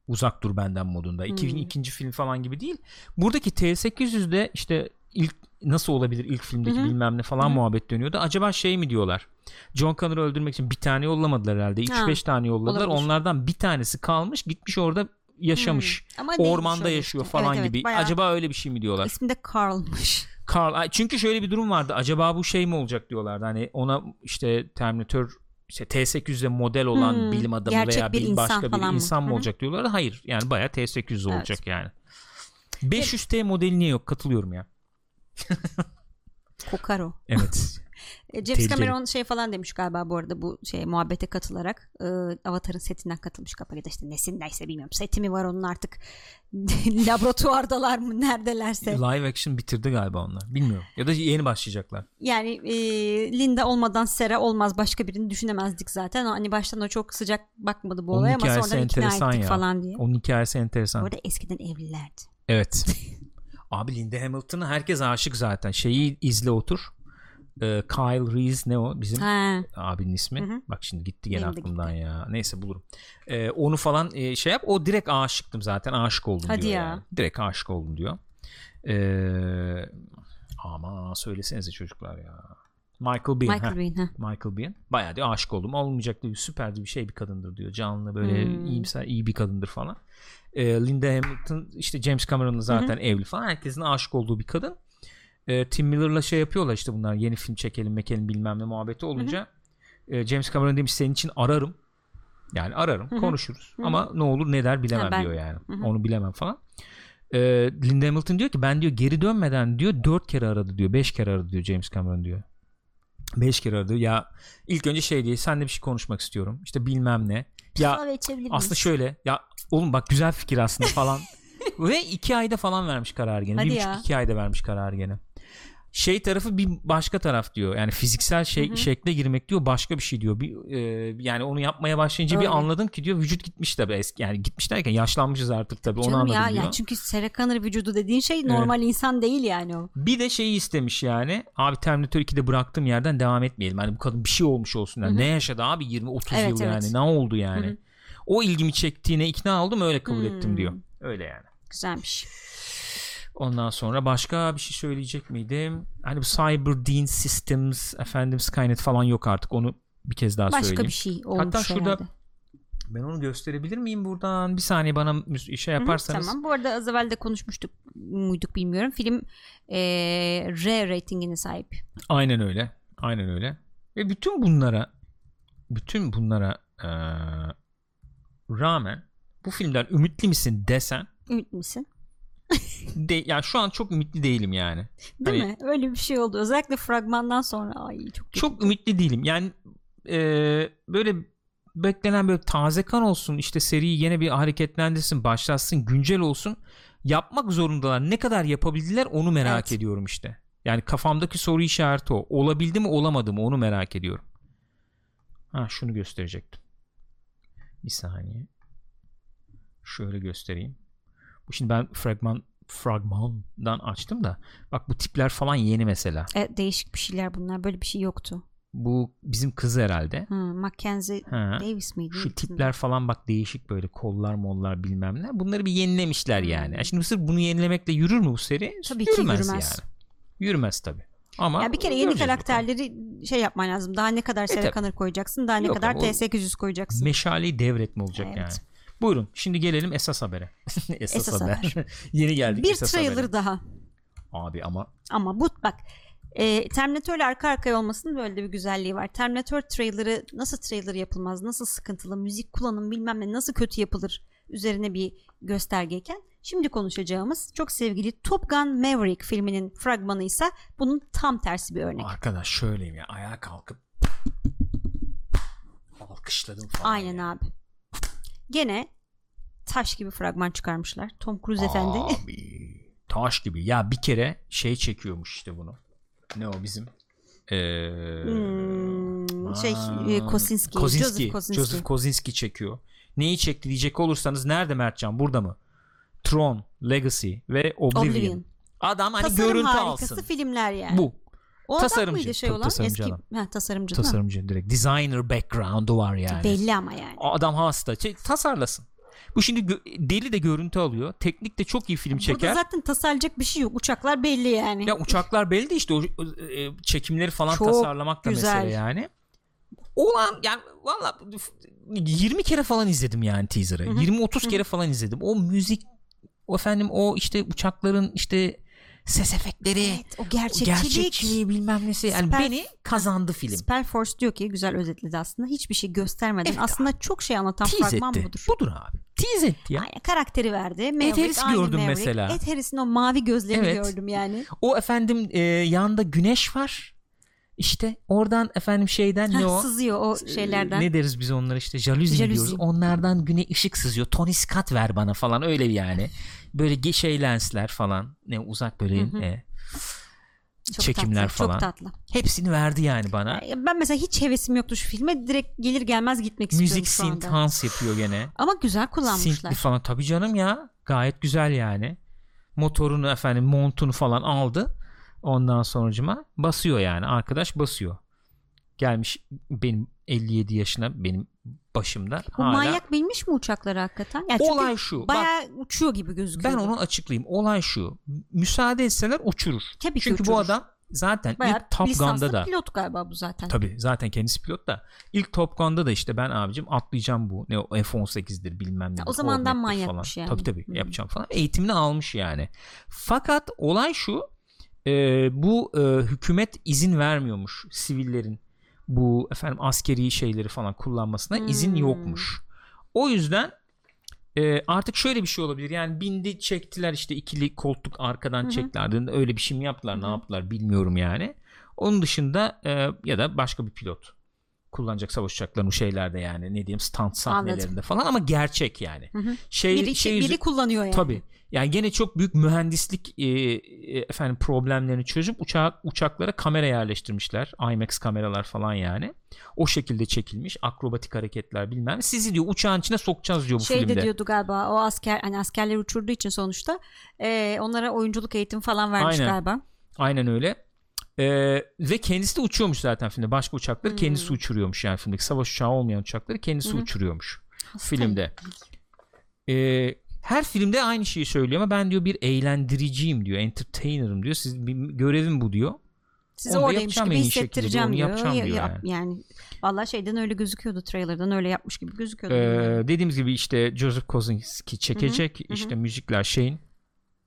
uzak dur benden modunda. Hmm. 2002. film falan gibi değil. Buradaki T800'de işte ilk nasıl olabilir ilk filmdeki Hı hı. bilmem ne falan Hı hı. muhabbet dönüyordu. Acaba şey mi diyorlar? John Connor'ı öldürmek için bir tane yollamadılar herhalde. 3-5 tane yolladılar. olabilir. Onlardan bir tanesi kalmış gitmiş orada yaşamış. Hmm. Ama Ormanda yaşıyor işte. falan Evet, evet, gibi. bayağı- Acaba öyle bir şey mi diyorlar? İsmi de Carl'mış. Carl çünkü şöyle bir durum vardı. Acaba bu şey mi olacak diyorlardı. Hani ona işte Terminator işte T800'de model olan Hmm, bilim adamı gerçek veya bir başka bir mı? insan mı olacak diyorlardı. Hayır. Yani bayağı T800 Evet. olacak yani. 500T modeli niye yok? Katılıyorum ya. Kokar o. Evet. E, James. Cameron şey falan demiş galiba bu arada bu şey muhabbete katılarak e, Avatar'ın setinden katılmış kapalı ya da işte nesindeyse bilmiyorum seti mi var onun artık laboratuvardalar mı neredelerse Live action bitirdi galiba onlar. Bilmiyorum. Ya da yeni başlayacaklar. yani e, Linda olmadan Sera olmaz başka birini düşünemezdik zaten hani baştan o çok sıcak bakmadı bu olaya ama sonradan ikna ettik ya. falan diye. Onun hikayesi enteresan. Bu arada eskiden evlilerdi. Evet. Abi Linda Hamilton'a herkes aşık zaten. Şeyi izle otur. Ee, Kyle Reese ne o bizim Ha. abinin ismi. Hı hı. Bak şimdi gitti gene Benim de aklımdan ya. Neyse bulurum. Ee, onu falan e, şey yap. O direkt aşıktım zaten. Aşık oldum Hadi diyor ya. yani. Direkt aşık oldum diyor. Ee, ama söylesenize çocuklar ya. Michael Bean. Michael heh. Bean. Ha. Michael Bean. Bayağı diyor aşık oldum. Olmayacak diyor. Süper bir şey bir kadındır diyor. Canlı böyle Hmm. iyimser iyi bir kadındır falan. Ee, Linda Hamilton işte James Cameron'la zaten evli falan. Herkesin aşık olduğu bir kadın. Ee, Tim Miller'la şey yapıyorlar işte bunlar yeni film çekelim mekelim bilmem ne muhabbeti olunca e, James Cameron demiş senin için ararım. Yani ararım Hı hı. konuşuruz Hı hı. ama ne olur ne der bilemem Ha, ben- diyor yani. Hı hı. Onu bilemem falan. Ee, Linda Hamilton diyor ki ben diyor geri dönmeden diyor dört kere aradı diyor beş kere aradı diyor James Cameron diyor. Beş kere aradı. Ya ilk önce şey diye senle bir şey konuşmak istiyorum. İşte bilmem ne. Ya aslında şöyle ya oğlum bak güzel fikir aslında falan. Ve iki ayda falan vermiş karar gene. Hadi bir ya. buçuk iki ayda vermiş karar gene. Şey tarafı bir başka taraf diyor. Yani fiziksel şey Hı hı. şekle girmek diyor başka bir şey diyor. Bir, e, yani onu yapmaya başlayınca Öyle. bir anladım ki diyor vücut gitmiş tabii eski. Yani gitmiş derken yaşlanmışız artık tabii onu Canım anladım ya, diyor. yani çünkü Connor vücudu dediğin şey normal insan değil yani o. Bir de şeyi istemiş yani. Abi Terminator 2'de bıraktığım yerden devam etmeyelim. Hani bu kadın bir şey olmuş olsun. Yani Hı hı. ne yaşadı abi 20-30 Evet, yıl evet. yani. Ne oldu yani? Hı hı. O ilgimi çektiğine ikna oldum öyle kabul Hmm. ettim diyor. Öyle yani. Güzelmiş. Ondan sonra başka bir şey söyleyecek miydim? Hani bu Cyber Dean Systems, efendim Skynet falan yok artık. Onu bir kez daha Başka söyleyeyim. bir şey olmuş Hatta şurada herhalde. Ben onu gösterebilir miyim buradan? Bir saniye bana şey Hı hı, yaparsanız. Tamam. Bu arada az evvel de konuşmuştuk muyduk bilmiyorum. Film e, R ratingine sahip. Aynen öyle. Aynen öyle. Ve bütün bunlara bütün bunlara eee, rağmen bu filmden ümitli misin desen Ümit misin? De, yani şu an çok ümitli değilim yani. Değil Hani- mi? Öyle bir şey oldu. Özellikle fragmandan sonra. Ay çok kötü. Çok ümitli değilim. Yani eee, böyle beklenen böyle taze kan olsun işte seriyi yine bir hareketlendirsin başlatsın güncel olsun yapmak zorundalar ne kadar yapabildiler onu merak Evet. ediyorum işte yani kafamdaki soru işareti o olabildi mi olamadı mı onu merak ediyorum ha şunu gösterecektim bir saniye şöyle göstereyim şimdi ben fragman fragmandan açtım da bak bu tipler falan yeni mesela E, değişik bir şeyler bunlar. Böyle bir şey yoktu. bu bizim kız herhalde Hı, Mackenzie ha. Davis miydi? Şu tipler falan bak değişik böyle kollar mollar bilmem ne. Bunları bir yenilemişler yani. Hmm. Şimdi sırf bunu yenilemekle yürür mü bu seri? Tabii ki yürümez, yürümez. yani. Yürümez tabii. Ama Ya bir kere yeni bakalım. karakterleri şey yapman lazım. Daha ne kadar Sarah tabii. Connor koyacaksın, daha ne Yok kadar ama o- T800 koyacaksın. Meşaleyi devretme olacak Evet. yani. Buyurun şimdi gelelim esas habere. esas, Esas haber. Yeni geldik bir esas trailer habere. daha. Abi ama Ama bu bak e, Terminator'la arka arkaya olmasının böyle bir güzelliği var. Terminator trailer'ı nasıl trailer yapılmaz, nasıl sıkıntılı, müzik kullanım bilmem ne nasıl kötü yapılır üzerine bir göstergeyken şimdi konuşacağımız çok sevgili Top Gun Maverick filminin fragmanı ise bunun tam tersi bir örnek. arkadaş şöyleyim ya ayağa kalkıp alkışladım falan. Aynen ya. abi. Gene taş gibi fragman çıkarmışlar. Tom Cruise efendi. Abi taş gibi. Ya bir kere şey çekiyormuş işte bunu. Ne o bizim? Ee, Hmm, şey e, Kosinski, Kosinski. Joseph Kosinski. Joseph Kosinski çekiyor. Neyi çekti diyecek olursanız nerede Mertcan? Burada mı? Tron, Legacy ve Oblivion. Oblivion. Adam hani Tasarım görüntü harikası alsın. filmler yani. Bu. O Tasarımcı. mıydı şey olan? tasarımcı Eski adam. ha, tasarımcı? Tasarımcı direkt. Designer background'u var yani. Belli ama yani. Adam hasta. Şey, tasarlasın. Bu şimdi deli de görüntü alıyor. Teknik de çok iyi film Burada çeker. zaten tasarlayacak bir şey yok. Uçaklar belli yani. Ya uçaklar belli de işte o, e, çekimleri falan Çok tasarlamak da güzel. mesele yani. Olan yani valla 20 kere falan izledim yani teaser'ı. Hı hı. 20-30 Hı hı. kere falan izledim. O müzik o efendim o işte uçakların işte ses efektleri Evet, o o gerçekçilik. gerçekçiliği bilmem nesi yani Süper- beni kazandı film. Spellforce diyor ki güzel özetledi aslında. Hiçbir şey göstermeden Evet aslında çok şey anlatan Tease fragman etti. budur. Budur abi. Tease etti ya. Aynen, karakteri verdi. Maverick, Harris'i aynı gördüm Maverick. mesela. Ed Harris'in o mavi gözlerini Evet. gördüm yani. O efendim e, yanında güneş var. İşte oradan efendim şeyden ne o? Sızıyor o şeylerden. Ne deriz biz onlara işte jaluzi, Jaluzi. diyoruz. Onlardan güne ışık sızıyor. Tony Scott ver bana falan öyle yani. Böyle şey lensler falan. Ne uzak böyle Hı hı. e, Çok çekimler tatlı, falan. Çok tatlı. hepsini verdi yani bana. Ben mesela hiç hevesim yoktu şu filme. Direkt gelir gelmez gitmek istiyorum Müzik şu anda. synth hans yapıyor gene. Ama güzel kullanmışlar. Synthli falan tabii canım ya. Gayet güzel yani. Motorunu efendim montunu falan aldı. Ondan sonucuma basıyor yani. Arkadaş basıyor. Gelmiş benim 57 yaşına benim başımda. Bu hala. manyak bilmiş mi uçakları hakikaten? Yani Olay şu. Bak, bayağı uçuyor gibi gözüküyor. ben onu açıklayayım. Olay şu. Müsaade etseler uçurur. Tabii Çünkü bu uçurur. adam zaten bayağı ilk Top Gun'da da pilot galiba bu zaten. Tabii zaten kendisi pilot da ilk Top Gun'da da işte ben abicim atlayacağım bu ne o F-18'dir bilmem ne. o zamandan manyakmış falan. yani. Tabii tabii Hmm. yapacağım falan. Eğitimini almış yani. Fakat olay şu e, bu e, hükümet izin vermiyormuş sivillerin bu efendim askeri şeyleri falan kullanmasına izin Hmm. yokmuş. O yüzden e, artık şöyle bir şey olabilir. Yani bindi çektiler işte ikili koltuk arkadan Hı hı. çektiler. Öyle bir şey mi yaptılar ne Hı hı. yaptılar bilmiyorum yani. Onun dışında e, ya da başka bir pilot kullanacak savaş uçaklarını o şeylerde yani ne diyeyim stunt sahnelerinde Anladım. falan ama gerçek yani. Hı hı. Şey Biri, şey biri yüzü- kullanıyor yani. Tabii. Yani gene çok büyük mühendislik e, e, efendim problemlerini çözüp uçak uçaklara kamera yerleştirmişler. IMAX kameralar falan yani. O şekilde çekilmiş. Akrobatik hareketler bilmem. Sizi diyor uçağın içine sokacağız diyor bu şey filmde. de diyordu galiba o asker hani askerler uçurduğu için sonuçta e, onlara oyunculuk eğitimi falan vermiş Aynen. galiba. Aynen öyle. Ee, ve kendisi de uçuyormuş zaten filmde. Başka uçakları Hmm. kendisi uçuruyormuş yani filmdeki savaş uçağı olmayan uçakları kendisi hı. uçuruyormuş Hasta filmde. Ee, her filmde aynı şeyi söylüyor ama ben diyor bir eğlendiriciyim diyor. Entertainer'ım diyor. Siz bir görevim bu diyor. Size Onu da oradaymış gibi hissettireceğim diyor. yapacağım Ya- diyor yap- yani. yani. Vallahi şeyden öyle gözüküyordu trailer'dan öyle yapmış gibi gözüküyordu. Ee, dediğimiz gibi işte Joseph Kosinski çekecek. hı. İşte müzikler şeyin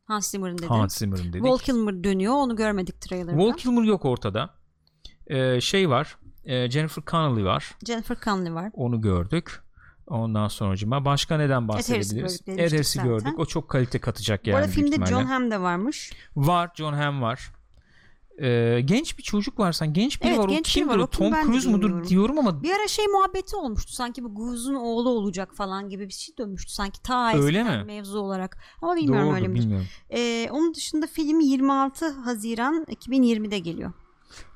Hans Zimmer'ın dedi. Hans Zimmer'ın dedik. Val Kilmer dönüyor onu görmedik trailer'da. Val Kilmer yok ortada. Ee, şey var. e, Jennifer Connelly var. Jennifer Connelly var. Onu gördük. Ondan sonracıma başka neden bahsedebiliriz? Ed Harris'i gördük. O çok kalite katacak Bu yani arada büyük filmde. John Hamm de varmış. var. John Hamm var. Ee, genç bir çocuk var sen. Genç biri Evet, var. O genç biri kimdir? var. o? O Tom Cruise mudur diyorum ama Bir ara şey muhabbeti olmuştu. Sanki bu Goose'un oğlu olacak falan gibi bir şey dönmüştü. Sanki ta Öyle mi? mevzu olarak. Ama bilmiyorum doğrudur öyle midir. bilmiyorum. Ee, onun dışında film 26 Haziran 2020'de geliyor.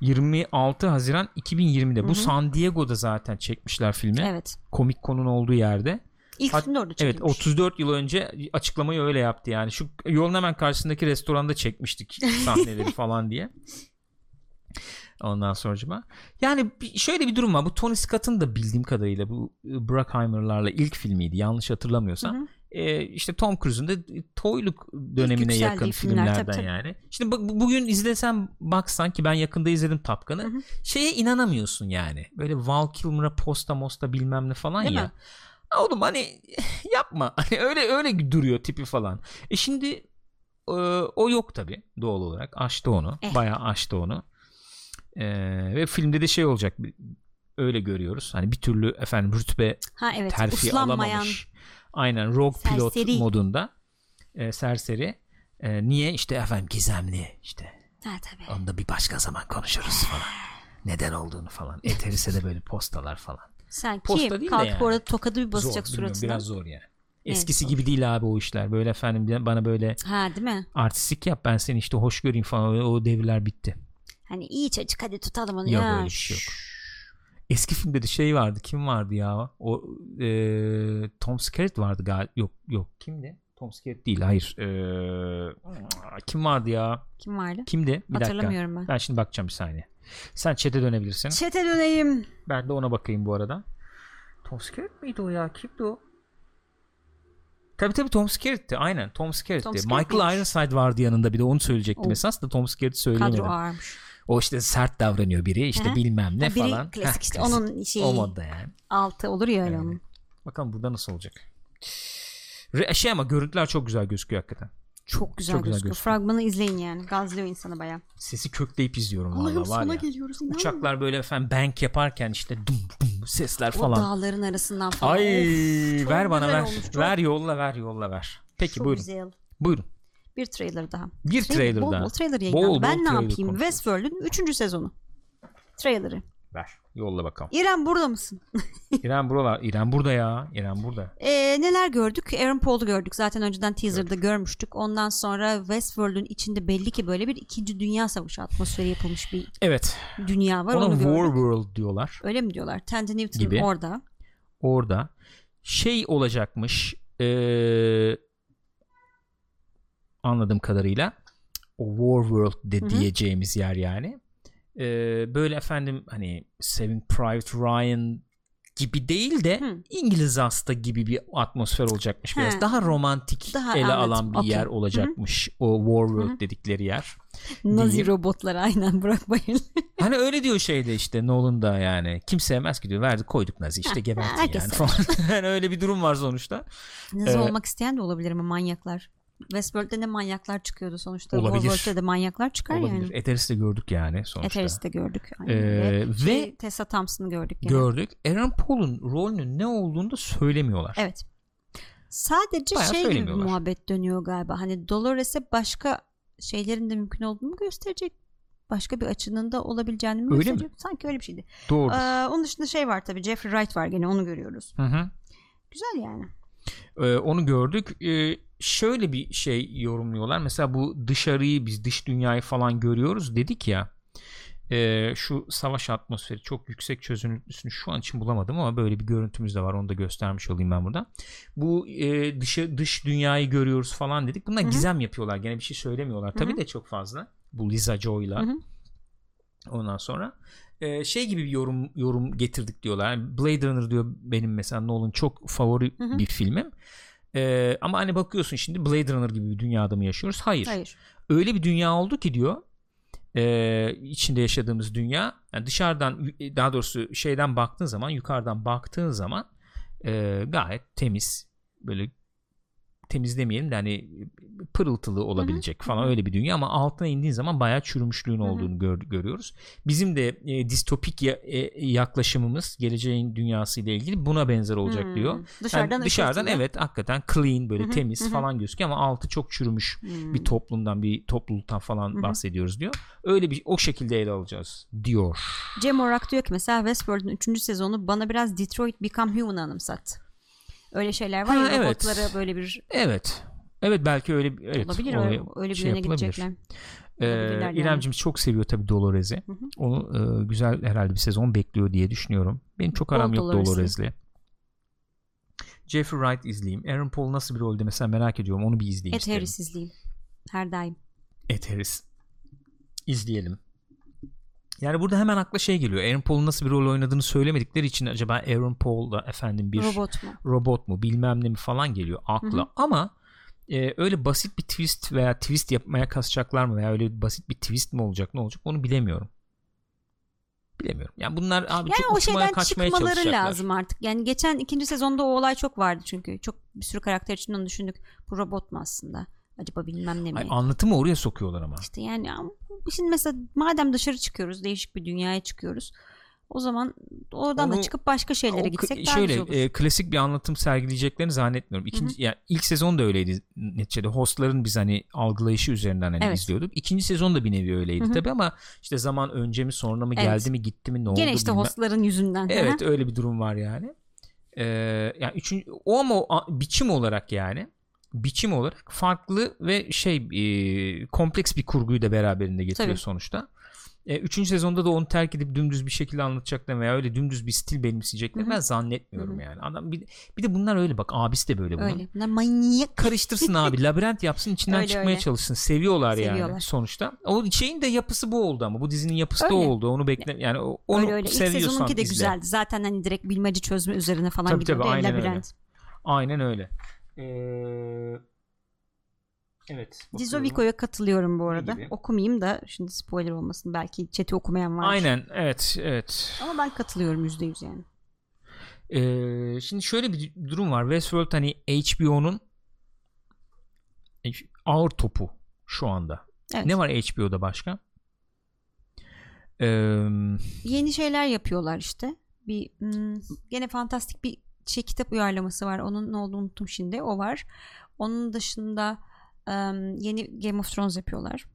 26 Haziran 2020'de. Hı hı. Bu San Diego'da zaten çekmişler filmi. Evet. Comic Con'un olduğu yerde. İlk Hat- film de orada Evet çekilmiş. 34 yıl önce açıklamayı öyle yaptı yani. Şu yolun hemen karşısındaki restoranda çekmiştik sahneleri falan diye. Ondan sonracıma. Yani şöyle bir durum var. Bu Tony Scott'ın da bildiğim kadarıyla bu e, Bruckheimer'larla ilk filmiydi. Yanlış hatırlamıyorsam. Hı hı. E, işte Tom Cruise'un da toyluk dönemine yakın filmler, filmlerden tabii, tabii. yani. Şimdi bu- bu- bugün izlesen baksan ki ben yakında izledim Tapkan'ı. Şeye inanamıyorsun yani. Böyle Val Kilmer'a posta mosta bilmem ne falan Değil ya. mi? Oğlum hani yapma. Hani öyle öyle duruyor tipi falan. E şimdi e, o yok tabi doğal olarak. Aştı onu. Eh. Bayağı aştı onu. E, ve filmde de şey olacak. Öyle görüyoruz. Hani bir türlü efendim rütbe Ha evet. terfi alamamış. Aynen rogue pilot Serseri. modunda. E, serseri. E, niye? işte efendim gizemli işte. Ha tabii. Onu da bir başka zaman konuşuruz falan. Neden olduğunu falan. Eteris'e de böyle postalar falan. Sen Posta kim? değil de Kalkıp yani. orada tokadı bir basacak zor, suratına. biraz zor yani. Eskisi zor. gibi değil abi o işler. Böyle efendim bana böyle Ha değil mi? artistik yap ben seni işte hoş göreyim falan. O, devirler bitti. Hani iyi çocuk hadi tutalım onu. Yok ya. öyle bir şey yok. Eski filmde de şey vardı. Kim vardı ya? O e, Tom Skerritt vardı galiba. Yok yok kimdi? Tom Skerritt değil hayır. E, kim vardı ya? Kim vardı? Kimdi? Bir dakika. Hatırlamıyorum ben. Ben şimdi bakacağım bir saniye. Sen chat'e dönebilirsin. Çete döneyim. Ben de ona bakayım bu arada. Tom Skerritt miydi o ya? Kimdi o? Tabii tabii Tom Skerritt'ti. Aynen Tom Skerritt'ti. Tom Skerritt Michael miymiş? Ironside vardı yanında bir de onu söyleyecektim O. esas da Tom Skerritt söyleyemedim. Kadro ağırmış. O işte sert davranıyor biri işte Hı bilmem ne Ha, biri falan. klasik Heh, işte klasik. onun şeyi O modda yani. altı olur ya öyle Evet. onun. Bakalım burada nasıl olacak. Re- şey ama görüntüler çok güzel gözüküyor hakikaten. Çok güzel Çok güzel gözüküyor. gözüküyor. Fragmanı izleyin yani. Gazlıyor insanı baya. Sesi kökleyip izliyorum Allah'ım valla var sona ya. geliyoruz. inan. Uçaklar böyle efendim bank yaparken işte dum dum sesler O falan. dağların arasından falan. Ay Of, çok ver bana güzel ver. olmuş, çok- Ver yolla ver yolla ver. Peki çok buyurun. güzel. Buyurun. Bir trailer daha. Bir trailer bol daha. Bol trailer Bol yayınlandı. bol ben ne trailer yapayım? konuşuruz. Westworld'ün 3. sezonu. Trailer'ı. Ver. Yolla bakalım. İrem burada mısın? İrem buralar. İrem burada ya. İrem burada. Ee, neler gördük? Aaron Paul'u gördük. Zaten önceden teaser'da görmüştük. Ondan sonra Westworld'ün içinde belli ki böyle bir ikinci dünya savaşı atmosferi yapılmış bir Evet. dünya var. Ona Onu War gördük. World diyorlar. Öyle mi diyorlar? Tandy Newton Gibi. orada. Orada şey olacakmış. Ee, anladığım kadarıyla o War World de Hı hı. diyeceğimiz yer yani. Ee, böyle efendim hani Saving Private Ryan gibi değil de Hı. İngiliz hasta gibi bir atmosfer olacakmış biraz. He. Daha romantik Daha ele anladım. alan bir Okey. yer Hı hı. olacakmış. O War World Hı dedikleri yer. Nazi Diyeyim. robotlar aynen Burak Bayır. Hani öyle diyor şeyde işte Nolan da yani. Kim sevmez ki diyor. Verdik koyduk Nazi işte gebertin yani falan. yani öyle bir durum var sonuçta. Nazi Ee, olmak isteyen de olabilir ama manyaklar. Westworld'de de manyaklar çıkıyordu sonuçta. Olabilir. Warworld'de de manyaklar çıkar Olabilir. yani. Eteris'i de gördük yani sonuçta. Eteris'i de gördük. Aynen. Ee, Şey, ve Tessa Thompson'ı gördük. Gene. gördük. Aaron Paul'un rolünün ne olduğunu da söylemiyorlar. Evet. Sadece Bayağı şey gibi muhabbet dönüyor galiba. Hani Dolores'e başka şeylerin de mümkün olduğunu gösterecek başka bir açının da olabileceğini mi Öyle gösteriyor? Sanki öyle bir şeydi. Doğru. Ee, onun dışında şey var tabii Jeffrey Wright var gene onu görüyoruz. Hı hı. Güzel yani. Ee, onu gördük. Ee, şöyle bir şey yorumluyorlar. Mesela bu dışarıyı biz dış dünyayı falan görüyoruz dedik ya. e, şu savaş atmosferi çok yüksek çözünürlüsünü şu an için bulamadım ama böyle bir görüntümüz de var. Onu da göstermiş olayım ben burada. Bu e, dışı dış dünyayı görüyoruz falan dedik. Bunlar Hı hı. gizem yapıyorlar. Gene bir şey söylemiyorlar. Tabii hı. de çok fazla. Bu Lisa Joy'la. Hı hı. Ondan sonra e, şey gibi bir yorum yorum getirdik diyorlar. Blade Runner diyor benim mesela Nolan çok favori Hı hı. bir filmim. E, ama hani bakıyorsun şimdi Blade Runner gibi bir dünyada mı yaşıyoruz? Hayır. Hayır. Öyle bir dünya oldu ki diyor e, içinde yaşadığımız dünya yani dışarıdan daha doğrusu şeyden baktığın zaman yukarıdan baktığın zaman e, gayet temiz böyle temiz demeyelim de hani pırıltılı olabilecek falan öyle bir dünya ama altına indiğin zaman bayağı çürümüşlüğün olduğunu gör- görüyoruz. Bizim de e, distopik ya- e, yaklaşımımız geleceğin dünyası ile ilgili buna benzer olacak Hmm. diyor. Dışarıdan Yani dışarıdan evet hakikaten clean böyle temiz falan gözüküyor ama altı çok çürümüş Hmm. bir toplumdan bir topluluktan falan bahsediyoruz diyor. Öyle bir o şekilde ele alacağız diyor. Cem Orak diyor ki mesela Westworld'un 3. sezonu bana biraz Detroit Become Human'ı anımsattı. Öyle şeyler var Ha, ya evet. robotlara böyle bir Evet. Evet belki öyle evet, olabilir öyle, öyle bir şey yöne gidecekler. Ee, Olabilirler yani. İremcim çok seviyor tabii Dolores'i. Hı hı. Onu e, güzel herhalde bir sezon bekliyor diye düşünüyorum. Benim çok Bol aram yok. Dolores'le. Jeffrey Wright izleyeyim. Aaron Paul nasıl bir rolde mesela merak ediyorum. Onu bir izleyeyim Ed. Harris izleyeyim. Her daim. Ed Harris. İzleyelim. Yani burada hemen akla şey geliyor. Aaron Paul'un nasıl bir rol oynadığını söylemedikleri için acaba Aaron Paul da efendim bir Robot mu? robot mu bilmem ne mi falan geliyor akla. Hı hı. Ama e, öyle basit bir twist veya twist yapmaya kasacaklar mı veya öyle basit bir twist mi olacak ne olacak onu bilemiyorum. Bilemiyorum. Yani bunlar abi Yani çok o şeyden kaçmaya çıkmaları çalışacaklar. lazım artık. Yani geçen ikinci sezonda o olay çok vardı çünkü. Çok bir sürü karakter için onu düşündük. Bu robot mu aslında? Acaba bilmem ne mi? Ay, anlatımı oraya sokuyorlar ama. İşte yani şimdi mesela madem dışarı çıkıyoruz, değişik bir dünyaya çıkıyoruz. O zaman oradan da Onu- çıkıp başka şeylere gitsek daha şöyle güzel olur. e, klasik bir anlatım sergileyeceklerini zannetmiyorum. İkinci yani ilk sezon da öyleydi neticede. Hostların biz hani algılayışı üzerinden hani Evet. izliyorduk. İkinci sezon da bir nevi öyleydi Hı hı. tabii ama işte zaman önce mi sonra mı Evet. geldi mi gitti mi ne oldu Gene işte bilmem- hostların yüzünden. Evet Aha. öyle bir durum var yani. Ee, yani üçüncü, o ama o biçim olarak yani biçim olarak farklı ve şey e, kompleks bir kurguyu da beraberinde getiriyor Tabii. sonuçta. E, üçüncü sezonda da onu terk edip dümdüz bir şekilde anlatacaklar veya öyle dümdüz bir stil benimseyecekler ben zannetmiyorum Hı hı. yani. Adam bir, bir de bunlar öyle bak abisi de böyle bunun. Öyle. Bunlar manyak. Karıştırsın abi labirent yapsın içinden Öyle, çıkmaya öyle. çalışsın. Seviyorlar, yani Seviyorlar. sonuçta. O şeyin de yapısı bu oldu ama bu dizinin yapısı da Öyle. oldu. Onu bekle yani onu öyle öyle. İlk seviyorsan sezonunki de izle. güzeldi. Zaten hani direkt bilmece çözme üzerine falan Tabii, gidiyordu. tabii, aynen öyle. labirent. Aynen öyle. Ee, evet. Dizoviko'ya katılıyorum bu arada. gibi? Okumayayım da şimdi spoiler olmasın. Belki chat'i okumayan var. Aynen evet evet. Ama ben katılıyorum yüzde yüz yani. Ee, şimdi şöyle bir durum var. Westworld hani HBO'nun ağır topu şu anda. Evet. Ne var HBO'da başka? Ee, Yeni şeyler yapıyorlar işte. Bir hmm, gene fantastik bir şey kitap uyarlaması var. Onun ne olduğunu unuttum şimdi. O var. Onun dışında em, yeni Game of Thrones yapıyorlar.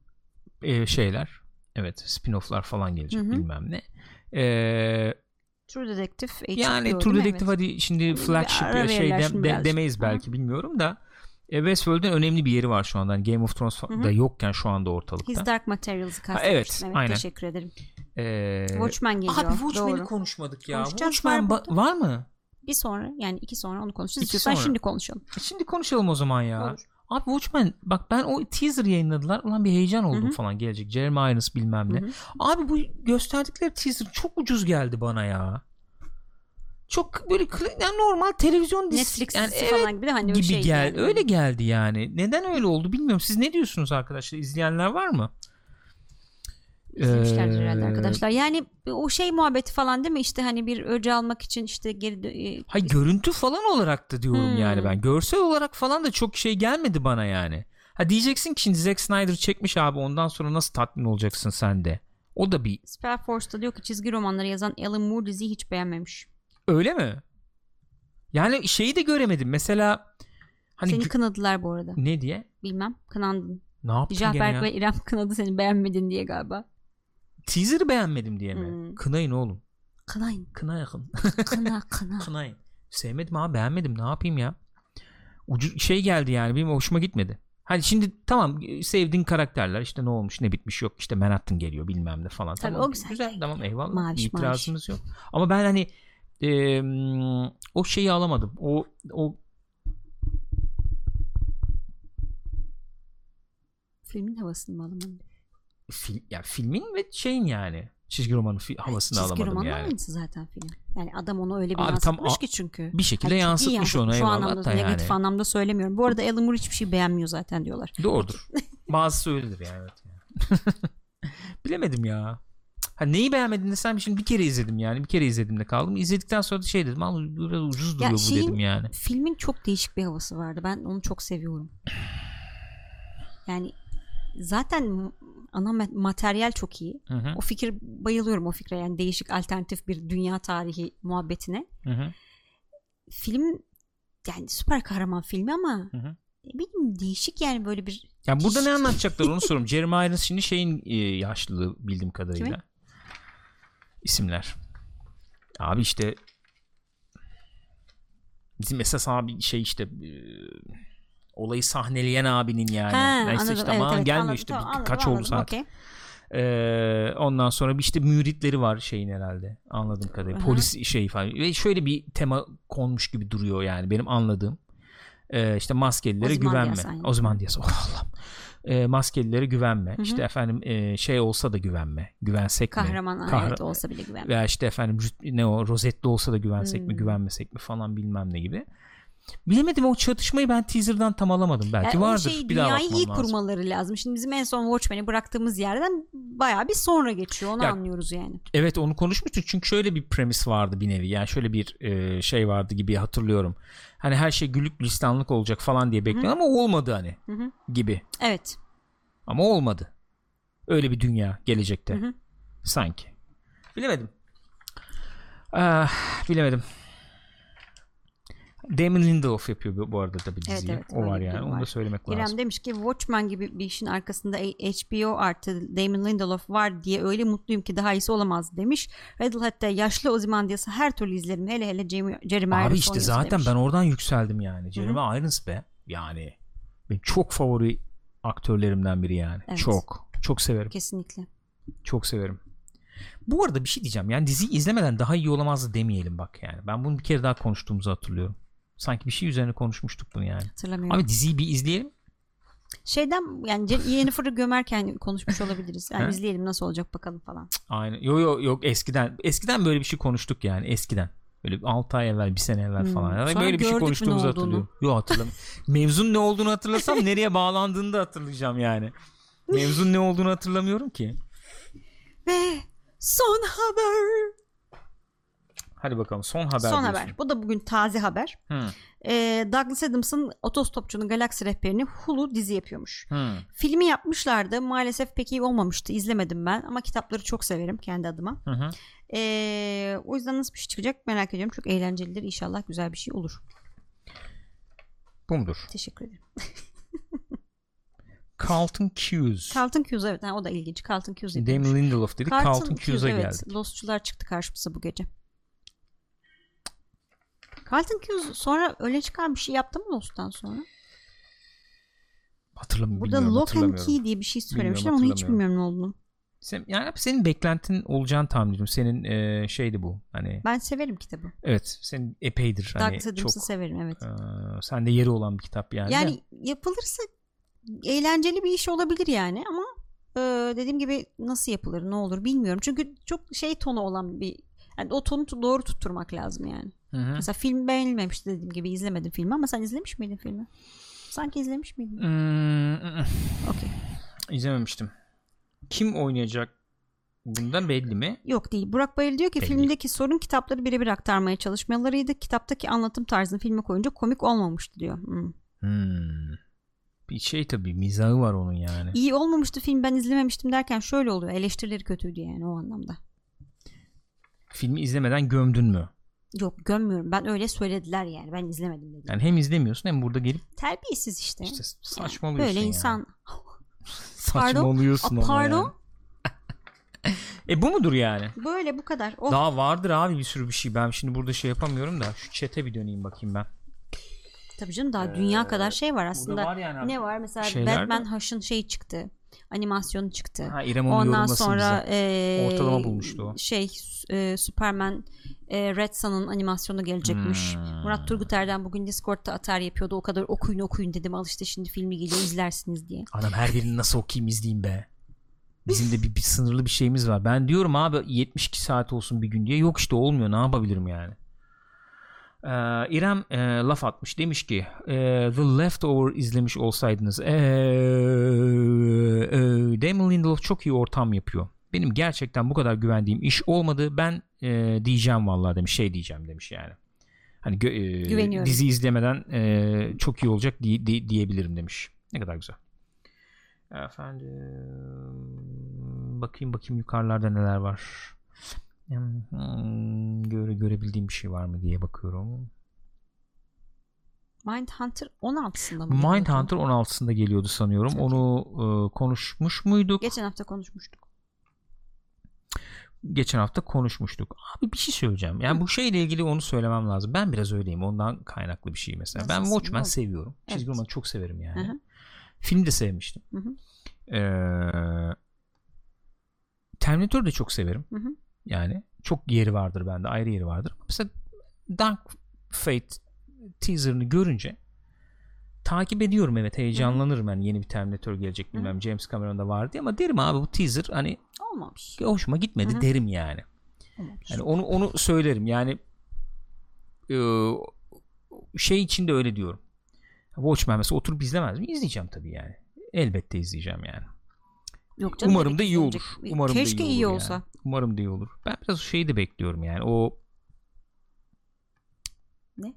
e, şeyler. Evet spin-off'lar falan gelecek Hı hı. bilmem ne. Ee, True Detective HBO yani True? Detective Evet. hadi şimdi Bir flagship şey de- de- demeyiz Hı. belki bilmiyorum da e, Westworld'un önemli bir yeri var şu anda. Yani Game of Thrones Hı hı. da yokken şu anda ortalıkta. His Dark Materials'ı evet, kastetmiştim. Evet, aynen. Teşekkür ederim. Ee, Watchmen geliyor. Abi Watchmen'i Doğru. konuşmadık ya. Watchmen var ba- var mı? Bir sonra yani iki sonra onu konuşacağız. İki İstiyorsan sonra. şimdi konuşalım. E Şimdi konuşalım o zaman ya. Olur. Abi Watchmen bak ben o teaser yayınladılar. Ulan bir heyecan oldum Hı hı. falan gelecek. Jeremy Irons bilmem ne. Hı hı. Abi bu gösterdikleri teaser çok ucuz geldi bana ya. Çok böyle yani normal televizyon dizisi Netflix yani dizisi evet falan gibi de hani gibi şey gel yani. öyle geldi yani. Neden öyle oldu bilmiyorum. Siz ne diyorsunuz arkadaşlar? İzleyenler var mı? İzlemişlerdir herhalde Ee, arkadaşlar. Yani o şey muhabbeti falan değil mi? İşte hani bir öcü almak için işte geri e, Hay görüntü falan olarak da diyorum Hmm. yani ben. Görsel olarak falan da çok şey gelmedi bana yani. Ha diyeceksin ki şimdi Zack Snyder çekmiş abi ondan sonra nasıl tatmin olacaksın sen de? O da bir Spellforce'da diyor ki çizgi romanları yazan Alan Moore diziyi hiç beğenmemiş. öyle mi? Yani şeyi de göremedim. Mesela hani Seni kınadılar bu arada. ne diye? Bilmem. Kınandın. Ne yaptın gene Cafer ya? ve İrem kınadı seni beğenmedin diye galiba. Teaser'ı beğenmedim diye mi? Hmm. Kınayın oğlum. Kınayın. Kına yakın. Kına kına. Kınayın. Sevmedim abi beğenmedim ne yapayım ya. Ucu şey geldi yani benim hoşuma gitmedi. Hani şimdi tamam sevdiğin karakterler işte ne olmuş ne bitmiş yok işte Manhattan geliyor bilmem ne falan. Tabii, tamam, o güzel. güzel tamam eyvallah Maviş, itirazımız yok. Ama ben hani e, o şeyi alamadım. O o Filmin havasını mı alamadın? Fil, ya filmin ve şeyin yani çizgi romanın fi- havasını Çizgi alamadım romanın yani. aynısı zaten film. Yani adam onu öyle bir Abi tam yansıtmış a- ki çünkü. Bir şekilde Hani ciddi yansıtmış onu yansıtmış. Şu anlamda, da negatif yani. anlamda söylemiyorum. Bu arada Alan Moore hiçbir şey beğenmiyor zaten diyorlar. Doğrudur. Bazısı öyledir yani. Evet. Bilemedim ya. Ha neyi beğenmedin desem şimdi bir kere izledim yani. Bir kere izledim de kaldım. İzledikten sonra da şey dedim ama biraz ucuz duruyor bu şeyin- dedim yani. Filmin çok değişik bir havası vardı. Ben onu çok seviyorum. Yani zaten ana ma- materyal çok iyi. Hı hı, O fikir bayılıyorum o fikre yani değişik alternatif bir dünya tarihi muhabbetine. hı hı, Film yani süper kahraman filmi ama hı hı. ne bileyim değişik yani böyle bir Yani burada ne anlatacaklar onu soruyorum. Jeremy Irons şimdi şeyin e, yaşlılığı bildiğim kadarıyla. Kimin? İsimler. Abi işte bizim esas abi şey işte e, olayı sahneleyen abinin yani. Ha, Neyse anladım. işte Evet, aman evet, gelmiyor anladım. işte Tamam, anladım, kaç oldu anladım. saat. Okey. Ee, ondan sonra bir işte müritleri var şeyin herhalde anladığım kadarıyla Aha. polis şey falan ve şöyle bir tema konmuş gibi duruyor yani benim anladığım Ee, işte maskelilere güvenme aynen. Ozymandias oh Allah'ım Ee, maskelilere güvenme hı. işte efendim e, şey olsa da güvenme güvensek mi Kahraman Kahra- olsa bile güven. veya işte efendim ne o rozetli olsa da güvensek mi Hmm. güvenmesek mi falan bilmem ne gibi bilemedim o çatışmayı ben teaser'dan tam alamadım belki Yani vardır şey, bir daha bakmam iyi lazım. kurmaları lazım. Şimdi bizim en son Watchmen'i bıraktığımız yerden bayağı bir sonra geçiyor. Onu Ya- anlıyoruz yani. Evet onu konuşmuştuk çünkü şöyle bir premis vardı bir nevi yani şöyle bir e, şey vardı gibi hatırlıyorum. Hani her şey güllük gülistanlık olacak falan diye bekliyorum ama olmadı hani Hı hı. gibi. Evet. Ama olmadı. Öyle bir dünya gelecekte. Hı hı. Sanki. Bilemedim. Ah, bilemedim. Damon Lindelof yapıyor bu- arada tabii Evet, diziyi. evet, o var yani. durum Onu da var. söylemek lazım. İrem demiş ki Watchmen gibi bir işin arkasında HBO artı Damon Lindelof var diye öyle mutluyum ki daha iyisi olamaz demiş. Radiohead'de yaşlı Ozymandias'ı her türlü izlerim. Hele hele Jeremy, Jeremy Abi Irons işte zaten demiş. ben oradan yükseldim yani. Jeremy Irons be. Yani benim çok favori aktörlerimden biri yani. Evet. Çok. Çok severim. Kesinlikle. Çok severim. Bu arada bir şey diyeceğim. Yani diziyi izlemeden daha iyi olamazdı demeyelim bak yani. Ben bunu bir kere daha konuştuğumuzu hatırlıyorum. Sanki bir şey üzerine konuşmuştuk bunu yani. Hatırlamıyorum. Abi diziyi bir izleyelim. Şeyden yani Yennefer'ı gömerken konuşmuş olabiliriz. Yani He? izleyelim nasıl olacak bakalım falan. Aynen. Yo yo yok eskiden. Eskiden böyle bir şey konuştuk yani eskiden. Böyle 6 ay evvel, bir sene evvel Hmm. falan. Yani Sonra böyle bir şey konuştuğumuzu hatırlıyorum. Yo hatırlamıyorum. Mevzun ne olduğunu hatırlasam nereye bağlandığını da hatırlayacağım yani. Mevzun ne olduğunu hatırlamıyorum ki. Ve son haber. Hadi bakalım son haber. son diyorsun. haber. Bu da bugün taze haber. Hı. Ee, Douglas Adams'ın Otostopçunun Galaksi Rehberini Hulu dizi yapıyormuş. Hı. Filmi yapmışlardı. Maalesef pek iyi olmamıştı. İzlemedim ben ama kitapları çok severim kendi adıma. Hı hı. Ee, o yüzden nasıl bir şey çıkacak merak ediyorum. Çok eğlencelidir. İnşallah güzel bir şey olur. Bu mudur? Teşekkür ederim. Carlton Cuse. Carlton Cuse evet. Ha, o da ilginç. Carlton Cuse. Damon Lindelof dedik. Carlton, Cuse'a evet. geldik. Lostçular çıktı karşımıza bu gece. Carlton Cuse sonra öyle çıkan bir şey yaptı mı Lost'tan sonra? Hatırlamıyorum. Burada Lock and. Key diye bir şey söylemişler ama hiç bilmiyorum ne olduğunu. Sen, yani hep senin beklentin olacağını tahmin ediyorum. Senin e, şeydi bu. Hani Ben severim kitabı. evet senin epeydir. Hani Douglas çok severim evet. e, sende yeri olan bir kitap yani. Yani yapılırsa eğlenceli bir iş olabilir yani ama e, dediğim gibi nasıl yapılır ne olur bilmiyorum. Çünkü çok şey tonu olan bir yani o tonu doğru tutturmak lazım yani. Hı hı. Mesela film beğenilmemişti dediğim gibi izlemedim filmi ama sen izlemiş miydin filmi? Sanki izlemiş miydin? Hmm, ı, ı. Okey. İzlememiştim. Kim oynayacak bundan belli mi? Yok değil. Burak Bayır diyor ki Belli. filmdeki sorun kitapları birebir aktarmaya çalışmalarıydı. Kitaptaki anlatım tarzını filme koyunca komik olmamıştı diyor. Hmm. Hmm. Bir şey tabii mizahı var onun yani. İyi olmamıştı film ben izlememiştim derken şöyle oluyor. Eleştirileri kötüydü yani o anlamda. Filmi izlemeden gömdün mü? Yok gömmüyorum. Ben öyle söylediler yani. Ben izlemedim dedim. Yani hem izlemiyorsun hem burada gelip Terbiyesiz işte. işte saçmalıyorsun böyle yani. insan. Saçmalıyorsun Aa, ama pardon? yani. E bu mudur yani? Böyle bu kadar. Oh. Daha vardır abi bir sürü bir şey. Ben şimdi burada şey yapamıyorum da şu chat'e bir döneyim bakayım ben. Tabii canım daha dünya kadar şey var aslında. Ee, var yani ne var mesela şeyler. Batman Hush'ın şeyi çıktı. Animasyonu çıktı. Ha İrem onu Ondan sonra bize. e, Ortalama bulmuştu o. Şey e, Superman e, Red Sun'ın animasyonu gelecekmiş. Hmm. Murat Turguter'den bugün Discord'da atar yapıyordu. O kadar okuyun okuyun dedim. Al işte şimdi filmi geliyor izlersiniz diye. Adam her birini nasıl okuyayım izleyeyim be. Bizim de bir, bir sınırlı bir şeyimiz var. Ben diyorum abi 72 saat olsun bir gün diye. Yok işte olmuyor. Ne yapabilirim yani? Ee, İrem e, laf atmış. Demiş ki e, The Leftover izlemiş olsaydınız e, e, Damon Lindelof çok iyi ortam yapıyor. Benim gerçekten bu kadar güvendiğim iş olmadı. Ben e, diyeceğim vallahi demiş. Şey diyeceğim demiş yani. Hani gö- e, dizi izlemeden e, çok iyi olacak di- di- diyebilirim demiş. Ne kadar güzel. Efendim bakayım bakayım yukarılarda neler var. Hmm, göre görebildiğim bir şey var mı diye bakıyorum. Mindhunter 16'sında mı? Mindhunter 16'sında geliyordu sanıyorum. Çok Onu e, konuşmuş muyduk? Geçen hafta konuşmuştuk. Geçen hafta konuşmuştuk. Abi bir şey söyleyeceğim. Yani bu şeyle ilgili onu söylemem lazım. Ben biraz öyleyim. Ondan kaynaklı bir şey mesela. ben Nasılsın? Watchmen oldu? seviyorum. Çizgi Evet. romanı çok severim yani. Hı hı. Film de sevmiştim. Hı hı. Ee, Terminator da çok severim. Hı hı. Yani çok yeri vardır bende. Ayrı yeri vardır. Mesela Dark Fate teaserını görünce takip ediyorum evet heyecanlanırım yani yeni bir Terminator gelecek bilmem James Cameron'da vardı ama derim abi bu teaser hani Olmamış. hoşuma gitmedi Hı hı. derim yani. Olmamış. Yani onu onu söylerim yani e, şey için de öyle diyorum. Watchmen mesela oturup izlemez mi? İzleyeceğim tabii yani. Elbette izleyeceğim yani. Yok canım, Umarım da iyi olur. Umarım Keşke da iyi, iyi olur olsa. Yani. Umarım da iyi olur. Ben biraz şeyi de bekliyorum yani. O Ne?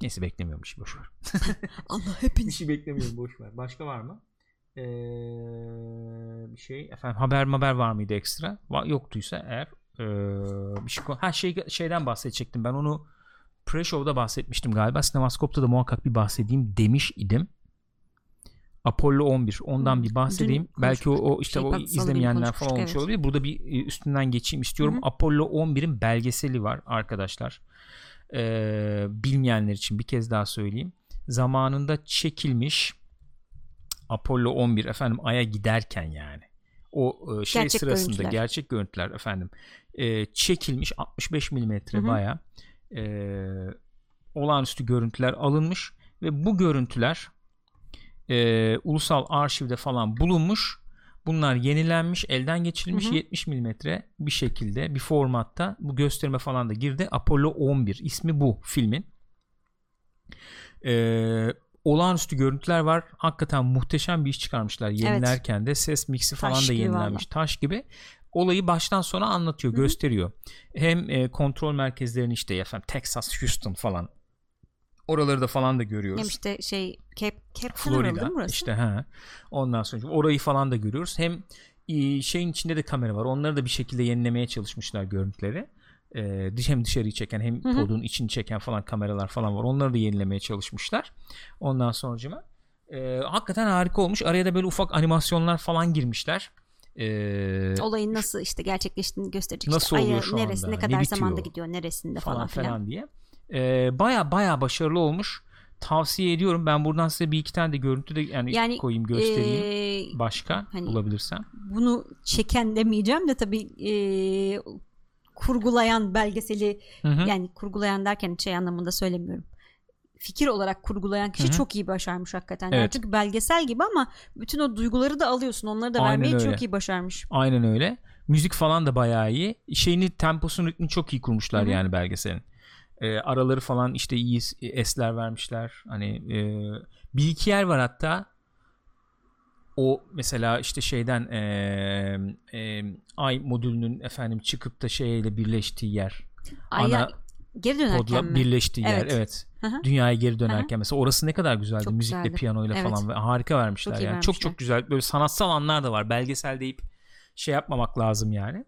Neyse beklemiyorum şey boş ver. Allah hepiniz. şey beklemiyorum boş ver. Başka var mı? Ee, bir şey efendim haber haber var mıydı ekstra? Va- yoktuysa eğer ee, bir şey her şey şeyden bahsedecektim. Ben onu pre-show'da bahsetmiştim galiba. Sinemaskop'ta da muhakkak bir bahsedeyim demiş idim. Apollo 11 ondan Hı, bir bahsedeyim. dün Belki o, o işte Şey, o izlemeyenler falan olmuş evet. olabilir. Burada bir e, üstünden geçeyim istiyorum. Hı hı. Apollo 11'in belgeseli var arkadaşlar. Ee, bilmeyenler için bir kez daha söyleyeyim. Zamanında çekilmiş Apollo 11 efendim Ay'a giderken yani o e, şey Gerçek sırasında görüntüler. gerçek görüntüler efendim e, çekilmiş 65 milimetre baya e, olağanüstü görüntüler alınmış ve bu görüntüler e, ulusal arşivde falan bulunmuş. Bunlar yenilenmiş, elden geçirilmiş Hı hı. 70 milimetre bir şekilde bir formatta bu gösterime falan da girdi. Apollo 11 ismi bu filmin. Ee, olağanüstü görüntüler var. Hakikaten muhteşem bir iş çıkarmışlar. Yenilerken de ses mixi falan Taş da yenilenmiş. Taş gibi. Olayı baştan sona anlatıyor, Hı hı. gösteriyor. Hem e, kontrol merkezlerini işte efendim Texas, Houston falan. Oraları da falan da görüyoruz. Hem işte şey Canaveral değil Florida burası? işte ha. Ondan sonra orayı falan da görüyoruz. Hem e, şeyin içinde de kamera var. Onları da bir şekilde yenilemeye çalışmışlar görüntüleri. Ee, hem dışarıyı çeken hem podun içini çeken falan kameralar falan var. Onları da yenilemeye çalışmışlar. Ondan sonracıma e, hakikaten harika olmuş. Araya da böyle ufak animasyonlar falan girmişler. Ee, Olayın nasıl işte gerçekleştiğini gösterecek. Nasıl işte oluyor aya şu neresi, anda? ne Ne kadar bitiyor? zamanda gidiyor, neresinde falan falan, filan. diye. Ee, baya baya başarılı olmuş. Tavsiye ediyorum. Ben buradan size bir iki tane de görüntü de yani, Yani koyayım göstereyim. Ee, Başka hani- bulabilirsem. bunu çeken demeyeceğim de tabii ee, kurgulayan belgeseli Hı hı. yani kurgulayan derken şey anlamında söylemiyorum. Fikir olarak kurgulayan kişi Hı hı. çok iyi başarmış hakikaten. Evet. çünkü belgesel gibi ama bütün o duyguları da alıyorsun. Onları da Aynen vermeyi öyle. çok iyi başarmış. Aynen öyle. Müzik falan da bayağı iyi. Şeyini temposunu ritmini çok iyi kurmuşlar Hı hı. yani belgeselin. Ee, araları falan işte iyi es- esler vermişler. Hani e, bir iki yer var hatta. O mesela işte şeyden e, e, ay modülünün efendim çıkıp da şeyle birleştiği yer. Aya Ana geri dönerken kodla mi? birleştiği yer. Evet. Evet. Hı hı. Dünyaya geri dönerken mesela orası ne kadar güzeldi. Çok Müzikle, güzeldi. piyanoyla Evet. falan ve harika vermişler Çok yani. Çok vermişler. çok güzel. Böyle sanatsal anlar da var. Belgesel deyip şey yapmamak lazım yani.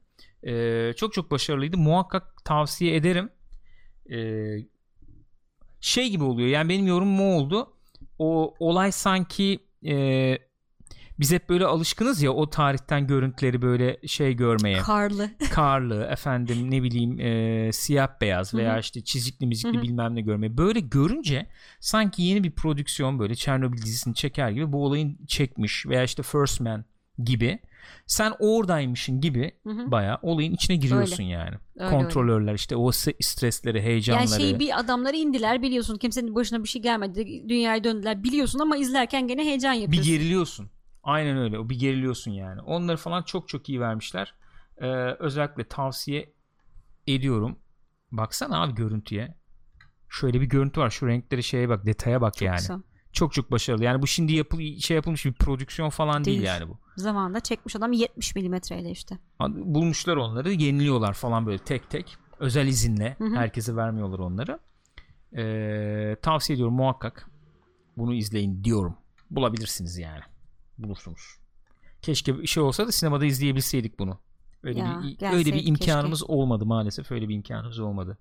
Ee, çok çok başarılıydı. Muhakkak tavsiye ederim. Ee, şey gibi oluyor. Yani benim yorumum o oldu. O olay sanki e, biz hep böyle alışkınız ya o tarihten görüntüleri böyle şey görmeye. Karlı. Karlı efendim ne bileyim e, siyah beyaz veya işte çizikli mizikli Hı hı. bilmem ne görmeye. Böyle görünce sanki yeni bir prodüksiyon böyle Çernobil dizisini çeker gibi bu olayın çekmiş veya işte First Man gibi sen oradaymışın gibi Hı hı. bayağı olayın içine giriyorsun yani. Öyle, Kontrolörler işte o stresleri, heyecanları. Yani şey bir adamları indiler biliyorsun kimsenin başına bir şey gelmedi dünyaya döndüler biliyorsun ama izlerken gene heyecan bir yapıyorsun. geriliyorsun. Aynen öyle. O bir geriliyorsun yani. Onları falan çok çok iyi vermişler. Ee, özellikle tavsiye ediyorum. Baksana abi görüntüye. Şöyle bir görüntü var. Şu renkleri şeye bak, detaya bak yani. Kısa. Çok çok başarılı. Yani bu şimdi yapıl şey yapılmış bir prodüksiyon falan değil, Değil. yani bu. Zamanında çekmiş adam 70 milimetreyle işte. Bulmuşlar onları, yeniliyorlar falan böyle tek tek. Özel izinle. Hı hı. Herkese vermiyorlar onları. Ee, tavsiye ediyorum muhakkak. Bunu izleyin diyorum. Bulabilirsiniz yani. Bulursunuz. Keşke bir şey olsa da sinemada izleyebilseydik bunu. Öyle Ya, bir öyle bir imkanımız keşke. olmadı maalesef. Öyle bir imkanımız olmadı.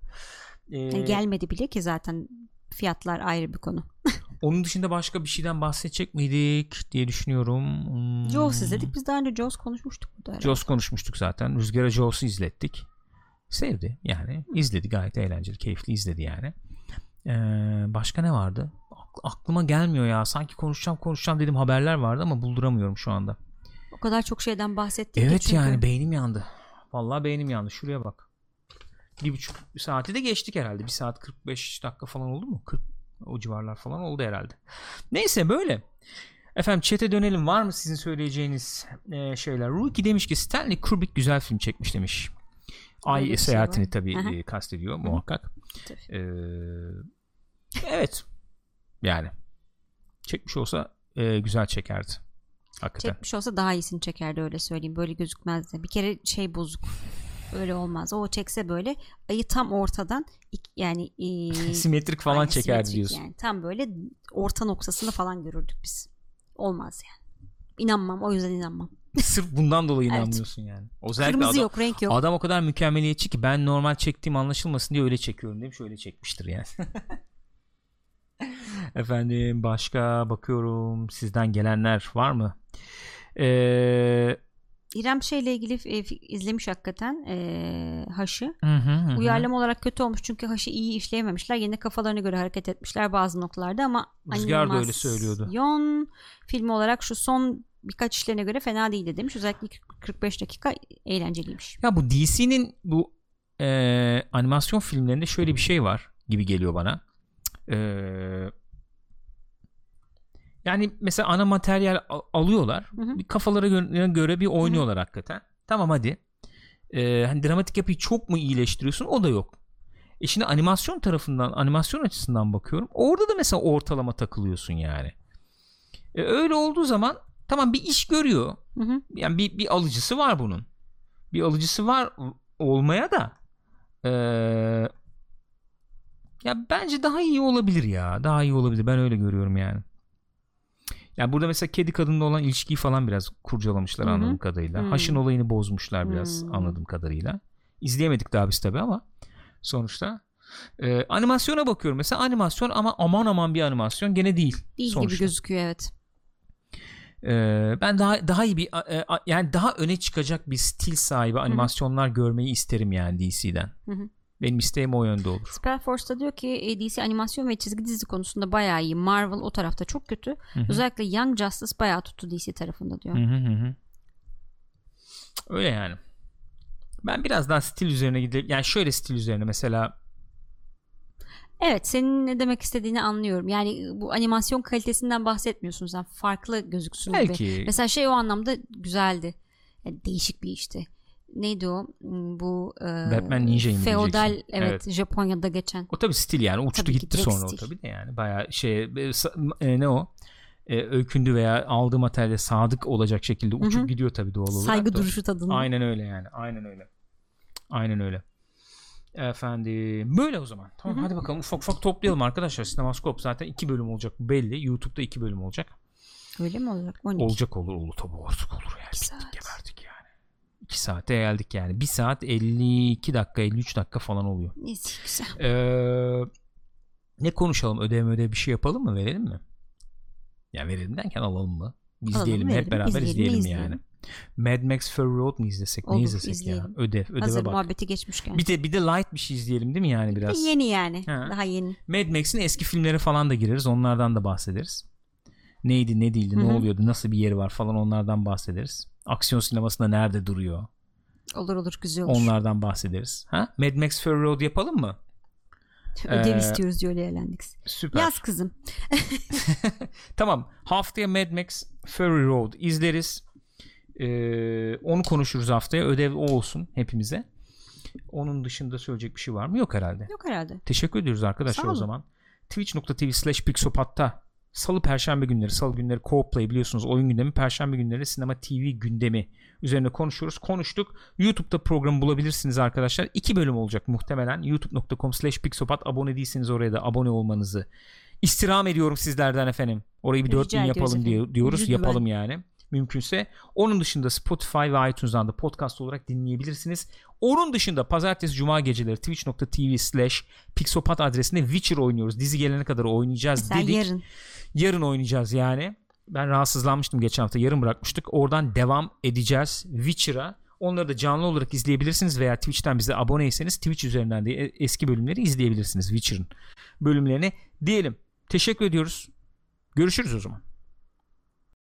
Ee, Yani gelmedi bile ki zaten fiyatlar ayrı bir konu. onun dışında başka bir şeyden bahsedecek miydik diye düşünüyorum. Hmm. Jaws izledik. Biz daha önce Jaws konuşmuştuk burada. herhalde. Jaws konuşmuştuk zaten. Rüzgar'a Jaws'u izlettik. Sevdi yani. izledi gayet eğlenceli, keyifli izledi yani. Ee, başka ne vardı? Ak- aklıma gelmiyor ya. Sanki konuşacağım konuşacağım dedim haberler vardı ama bulduramıyorum şu anda. O kadar çok şeyden bahsettik ki Evet çünkü. yani beynim yandı. Vallahi beynim yandı. Şuraya bak. Bir buçuk saati de geçtik herhalde. Bir saat 45 dakika falan oldu mu? 40 o civarlar falan oldu herhalde. Neyse böyle. Efendim chat'e dönelim. Var mı sizin söyleyeceğiniz e, şeyler? Ruki demiş ki Stanley Kubrick güzel film çekmiş demiş. Ay Öyle şey seyahatini var. tabii Aha. e, kastediyor muhakkak. Tabii. Ee, evet. Yani çekmiş olsa e, güzel çekerdi. Hakikaten. Çekmiş olsa daha iyisini çekerdi öyle söyleyeyim. Böyle gözükmezdi. Bir kere şey bozuk. Öyle olmaz. O çekse böyle ayı tam ortadan yani e, Simetrik falan aynen çekerdi diyorsun. Yani. Tam böyle orta noktasını falan görürdük biz. Olmaz yani. İnanmam. O yüzden inanmam. Sırf bundan dolayı Evet. inanmıyorsun yani. Özellikle Kırmızı adam, yok, renk yok. adam o kadar mükemmeliyetçi ki ben normal çektiğim anlaşılmasın diye öyle çekiyorum demiş. Öyle çekmiştir yani. Efendim başka bakıyorum sizden gelenler var mı? Ee, İrem şeyle ilgili e, izlemiş hakikaten e, Haş'ı. hı hı hı. Uyarlama olarak kötü olmuş çünkü Haş'ı iyi işleyememişler. Yine kafalarına göre hareket etmişler bazı noktalarda ama Rüzgar da öyle söylüyordu. animasyon filmi olarak şu son birkaç işlerine göre fena değildi demiş. Özellikle ilk 45 dakika eğlenceliymiş. Ya bu DC'nin bu e, animasyon filmlerinde şöyle bir şey var gibi geliyor bana. E, yani mesela ana materyal al- alıyorlar. Hı hı. Kafalara göre, göre bir oynuyorlar hakikaten. Tamam hadi. E, hani dramatik yapıyı çok mu iyileştiriyorsun? O da yok. E şimdi animasyon tarafından, animasyon açısından bakıyorum. Orada da mesela ortalama takılıyorsun yani. E, öyle olduğu zaman tamam bir iş görüyor Hı hı. yani bir, bir alıcısı var bunun. Bir alıcısı var olmaya da eee, ya bence daha iyi olabilir ya. Daha iyi olabilir. Ben öyle görüyorum yani. Ya burada mesela kedi kadınla olan ilişkiyi falan biraz kurcalamışlar Hı hı. anladığım kadarıyla. Hmm. Haşın olayını bozmuşlar biraz Hmm. anladığım kadarıyla. İzleyemedik daha biz tabi ama sonuçta. Eee, animasyona bakıyorum mesela animasyon ama aman aman bir animasyon gene değil. Değil sonuçta. gibi gözüküyor evet. Ee, ben daha daha iyi bir a- yani daha öne çıkacak bir stil sahibi animasyonlar görmeyi isterim yani DC'den. Hı hı. Benim isteğim o yönde olur. Spellforce'da diyor ki DC animasyon ve çizgi dizi konusunda bayağı iyi. Marvel o tarafta çok kötü. Hı hı. Özellikle Young Justice bayağı tuttu DC tarafında diyor. Hı hı hı hı. Öyle yani. Ben biraz daha stil üzerine gidelim. Yani şöyle stil üzerine mesela Evet senin ne demek istediğini anlıyorum. Yani bu animasyon kalitesinden bahsetmiyorsun sen. Farklı gözüksün gibi. belki Mesela şey o anlamda güzeldi. Yani değişik bir işti. Neydi o? Hmm, Bu e, Batman Ninja'yı Feodal evet, Evet. Japonya'da geçen. o tabii stil yani uçtu Tabii gitti sonra o stil. tabii de yani bayağı şey e, e, ne o? E, öykündü veya aldığı materyale sadık olacak şekilde uçup hı. gidiyor tabii doğal olarak. Saygı da. duruşu tadında. Aynen öyle yani. Aynen öyle. Aynen öyle. Efendim böyle o zaman. Tamam hadi bakalım ufak ufak toplayalım arkadaşlar. Sinemaskop zaten iki bölüm olacak belli. YouTube'da iki bölüm olacak. Öyle mi olacak? 12. Olacak olur olur tabii artık olur yani. İki Bittik saat. geberdik yani. 2 saate geldik yani. 1 saat 52 dakika 53 dakika falan oluyor. Neyse güzel. Ee, ne konuşalım? Ödev ödev bir şey yapalım mı? Verelim mi? Ya verelim derken alalım mı? izleyelim Alalım, hep beraber izleyelim, izleyelim, izleyelim. yani. Mad Max Fury Road mu izlesek ne Olur, izlesek izleyelim. ya ödev ödeve Hazır bak. muhabbeti geçmişken. Bir de bir de light bir şey izleyelim değil mi yani biraz? Yeni yani. Ha. Daha yeni. Mad Max'in eski filmleri falan da gireriz. Onlardan da bahsederiz. Neydi, ne değildi, Hı ne oluyordu, nasıl bir yeri var falan onlardan bahsederiz. Aksiyon sinemasında nerede duruyor? Olur olur güzel olur. Onlardan bahsederiz. Ha? Mad Max Fury Road yapalım mı? Ödev Ee, istiyoruz diyor eğlendik. Süper. Yaz kızım. Tamam. Haftaya Mad Max Fury Road izleriz. Ee, onu konuşuruz haftaya. Ödev o olsun hepimize. Onun dışında söyleyecek bir şey var mı? Yok herhalde. Yok herhalde. Teşekkür ediyoruz arkadaşlar o zaman. Twitch.tv slash Pixopat'ta Salı Perşembe günleri, Salı günleri co-play biliyorsunuz oyun gündemi, Perşembe günleri sinema TV gündemi üzerine konuşuyoruz. Konuştuk. YouTube'da programı bulabilirsiniz arkadaşlar. İki bölüm olacak muhtemelen. youtube.com slash Pixopat abone değilseniz oraya da abone olmanızı istirham ediyorum sizlerden efendim. Orayı bir 4000 ediyoruz yapalım diye, diyoruz. Lütfen. Yapalım yani mümkünse. Onun dışında Spotify ve iTunes'dan da podcast olarak dinleyebilirsiniz. Onun dışında pazartesi cuma geceleri twitch.tv slash pixopat adresinde Witcher oynuyoruz. Dizi gelene kadar oynayacağız Mesela dedik. yarın. Yarın oynayacağız yani. Ben rahatsızlanmıştım geçen hafta. Yarın bırakmıştık. Oradan devam edeceğiz Witcher'a. Onları da canlı olarak izleyebilirsiniz veya Twitch'ten bize aboneyseniz Twitch üzerinden de e- eski bölümleri izleyebilirsiniz Witcher'ın bölümlerini diyelim. Teşekkür ediyoruz. Görüşürüz o zaman.